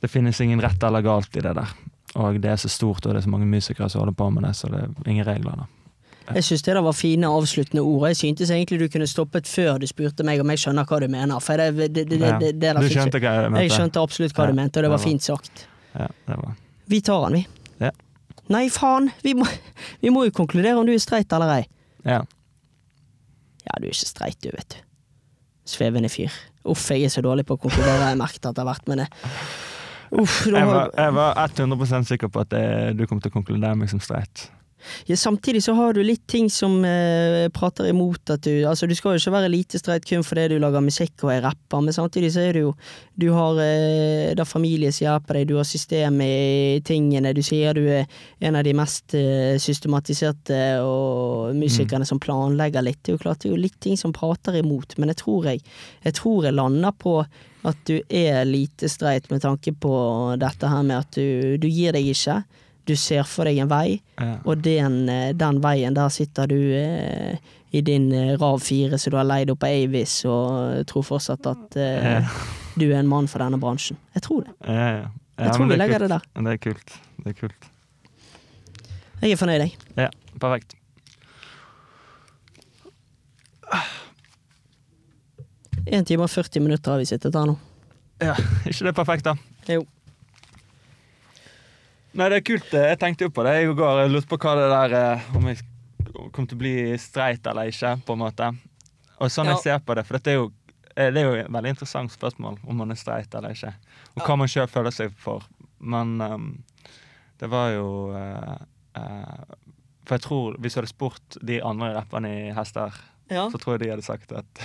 Det finnes ingen rett eller galt i det der. Og det er så stort, og det er så mange musikere som holder på med det, så det er ingen regler, da. Jeg syns det der var fine avsluttende ord. Jeg syntes egentlig du kunne stoppet før du spurte meg om jeg skjønner hva du mener. For det, det, det, det, Ja. Du skjønte hva jeg mente? Jeg skjønte absolutt hva Ja, du mente, og det var var- fint sagt. Ja, det var Vi tar den, vi. Ja. Nei, faen! Vi må, vi må jo konkludere om du er streit eller ei. Ja. Du er ikke streit, du, vet du. Svevende fyr. Uff, jeg er så dårlig på å konkludere, jeg merket at det har vært med det Uff, nå Jeg var, jeg var 100 sikker på at det, du kom til å konkludere meg som streit. Ja, samtidig så har du litt ting som eh, prater imot at du Altså, du skal jo ikke være lite streit kun fordi du lager musikk og er rapper, men samtidig så er du jo Du har eh, da familie som hjelper deg, du har system i tingene, du sier du er en av de mest eh, systematiserte og musikerne som planlegger litt. Det er jo klart det er jo litt ting som prater imot, men jeg tror jeg Jeg tror jeg lander på at du er lite streit med tanke på dette her med at du, du gir deg ikke. Du ser for deg en vei, Ja. og den, eh, den veien, der sitter du eh, i din eh, Rav 4 som du har leid opp av Avis, og tror fortsatt at eh, Ja. du er en mann for denne bransjen. Jeg tror det. Ja. Jeg tror vi er legger kult. det der. Det er kult. Det er kult. Jeg er fornøyd, jeg. Ja, perfekt. Én time og 40 minutter har vi sittet her nå. Ja, ikke det perfekt, da? Jo. Nei, det er kult. Jeg tenkte jo på det i går. Jeg lurte på hva det der eh, Om jeg kom til å bli streit eller ikke, på en måte. Og sånn Ja. jeg ser på det, for dette er jo eh, det er jo et veldig interessant spørsmål om man er streit eller ikke. Og hva man sjøl føler seg for. Men um, det var jo uh, uh, For jeg tror hvis du hadde spurt de andre rapperne i Hester, Ja. så tror jeg de hadde sagt at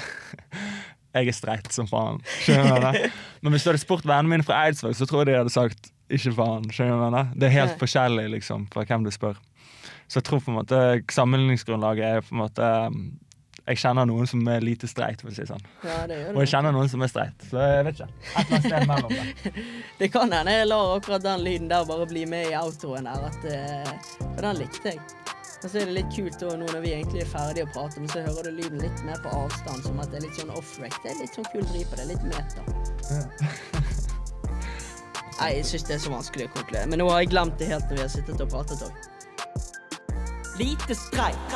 jeg er streit som faen. Skjønner du det? Men hvis du hadde spurt vennene mine fra Eidsvåg, så tror jeg de hadde sagt ikke faen. Skjønner du hva jeg mener? Det er helt Nei. forskjellig liksom, fra hvem du spør. Så jeg tror på en måte sammenligningsgrunnlaget er på en måte Jeg kjenner noen som er lite streit, for å si sånn. Ja, Og jeg kjenner noen som er streit. Så jeg vet ikke. Et eller annet sted mellom det. Det kan hende jeg lar akkurat den lyden der bare bli med i outroen her. At, eh, for den likte jeg. Og så er det litt kult også, nå når vi egentlig er ferdige å prate, men så hører du lyden litt mer på avstand, som at det er litt sånn off-rec. Det er litt sånn kul vri på det. Litt meta. Nei, jeg syns det er så vanskelig å konkludere. Men nå har jeg glemt det helt når vi har sittet og pratet òg. Lite streit.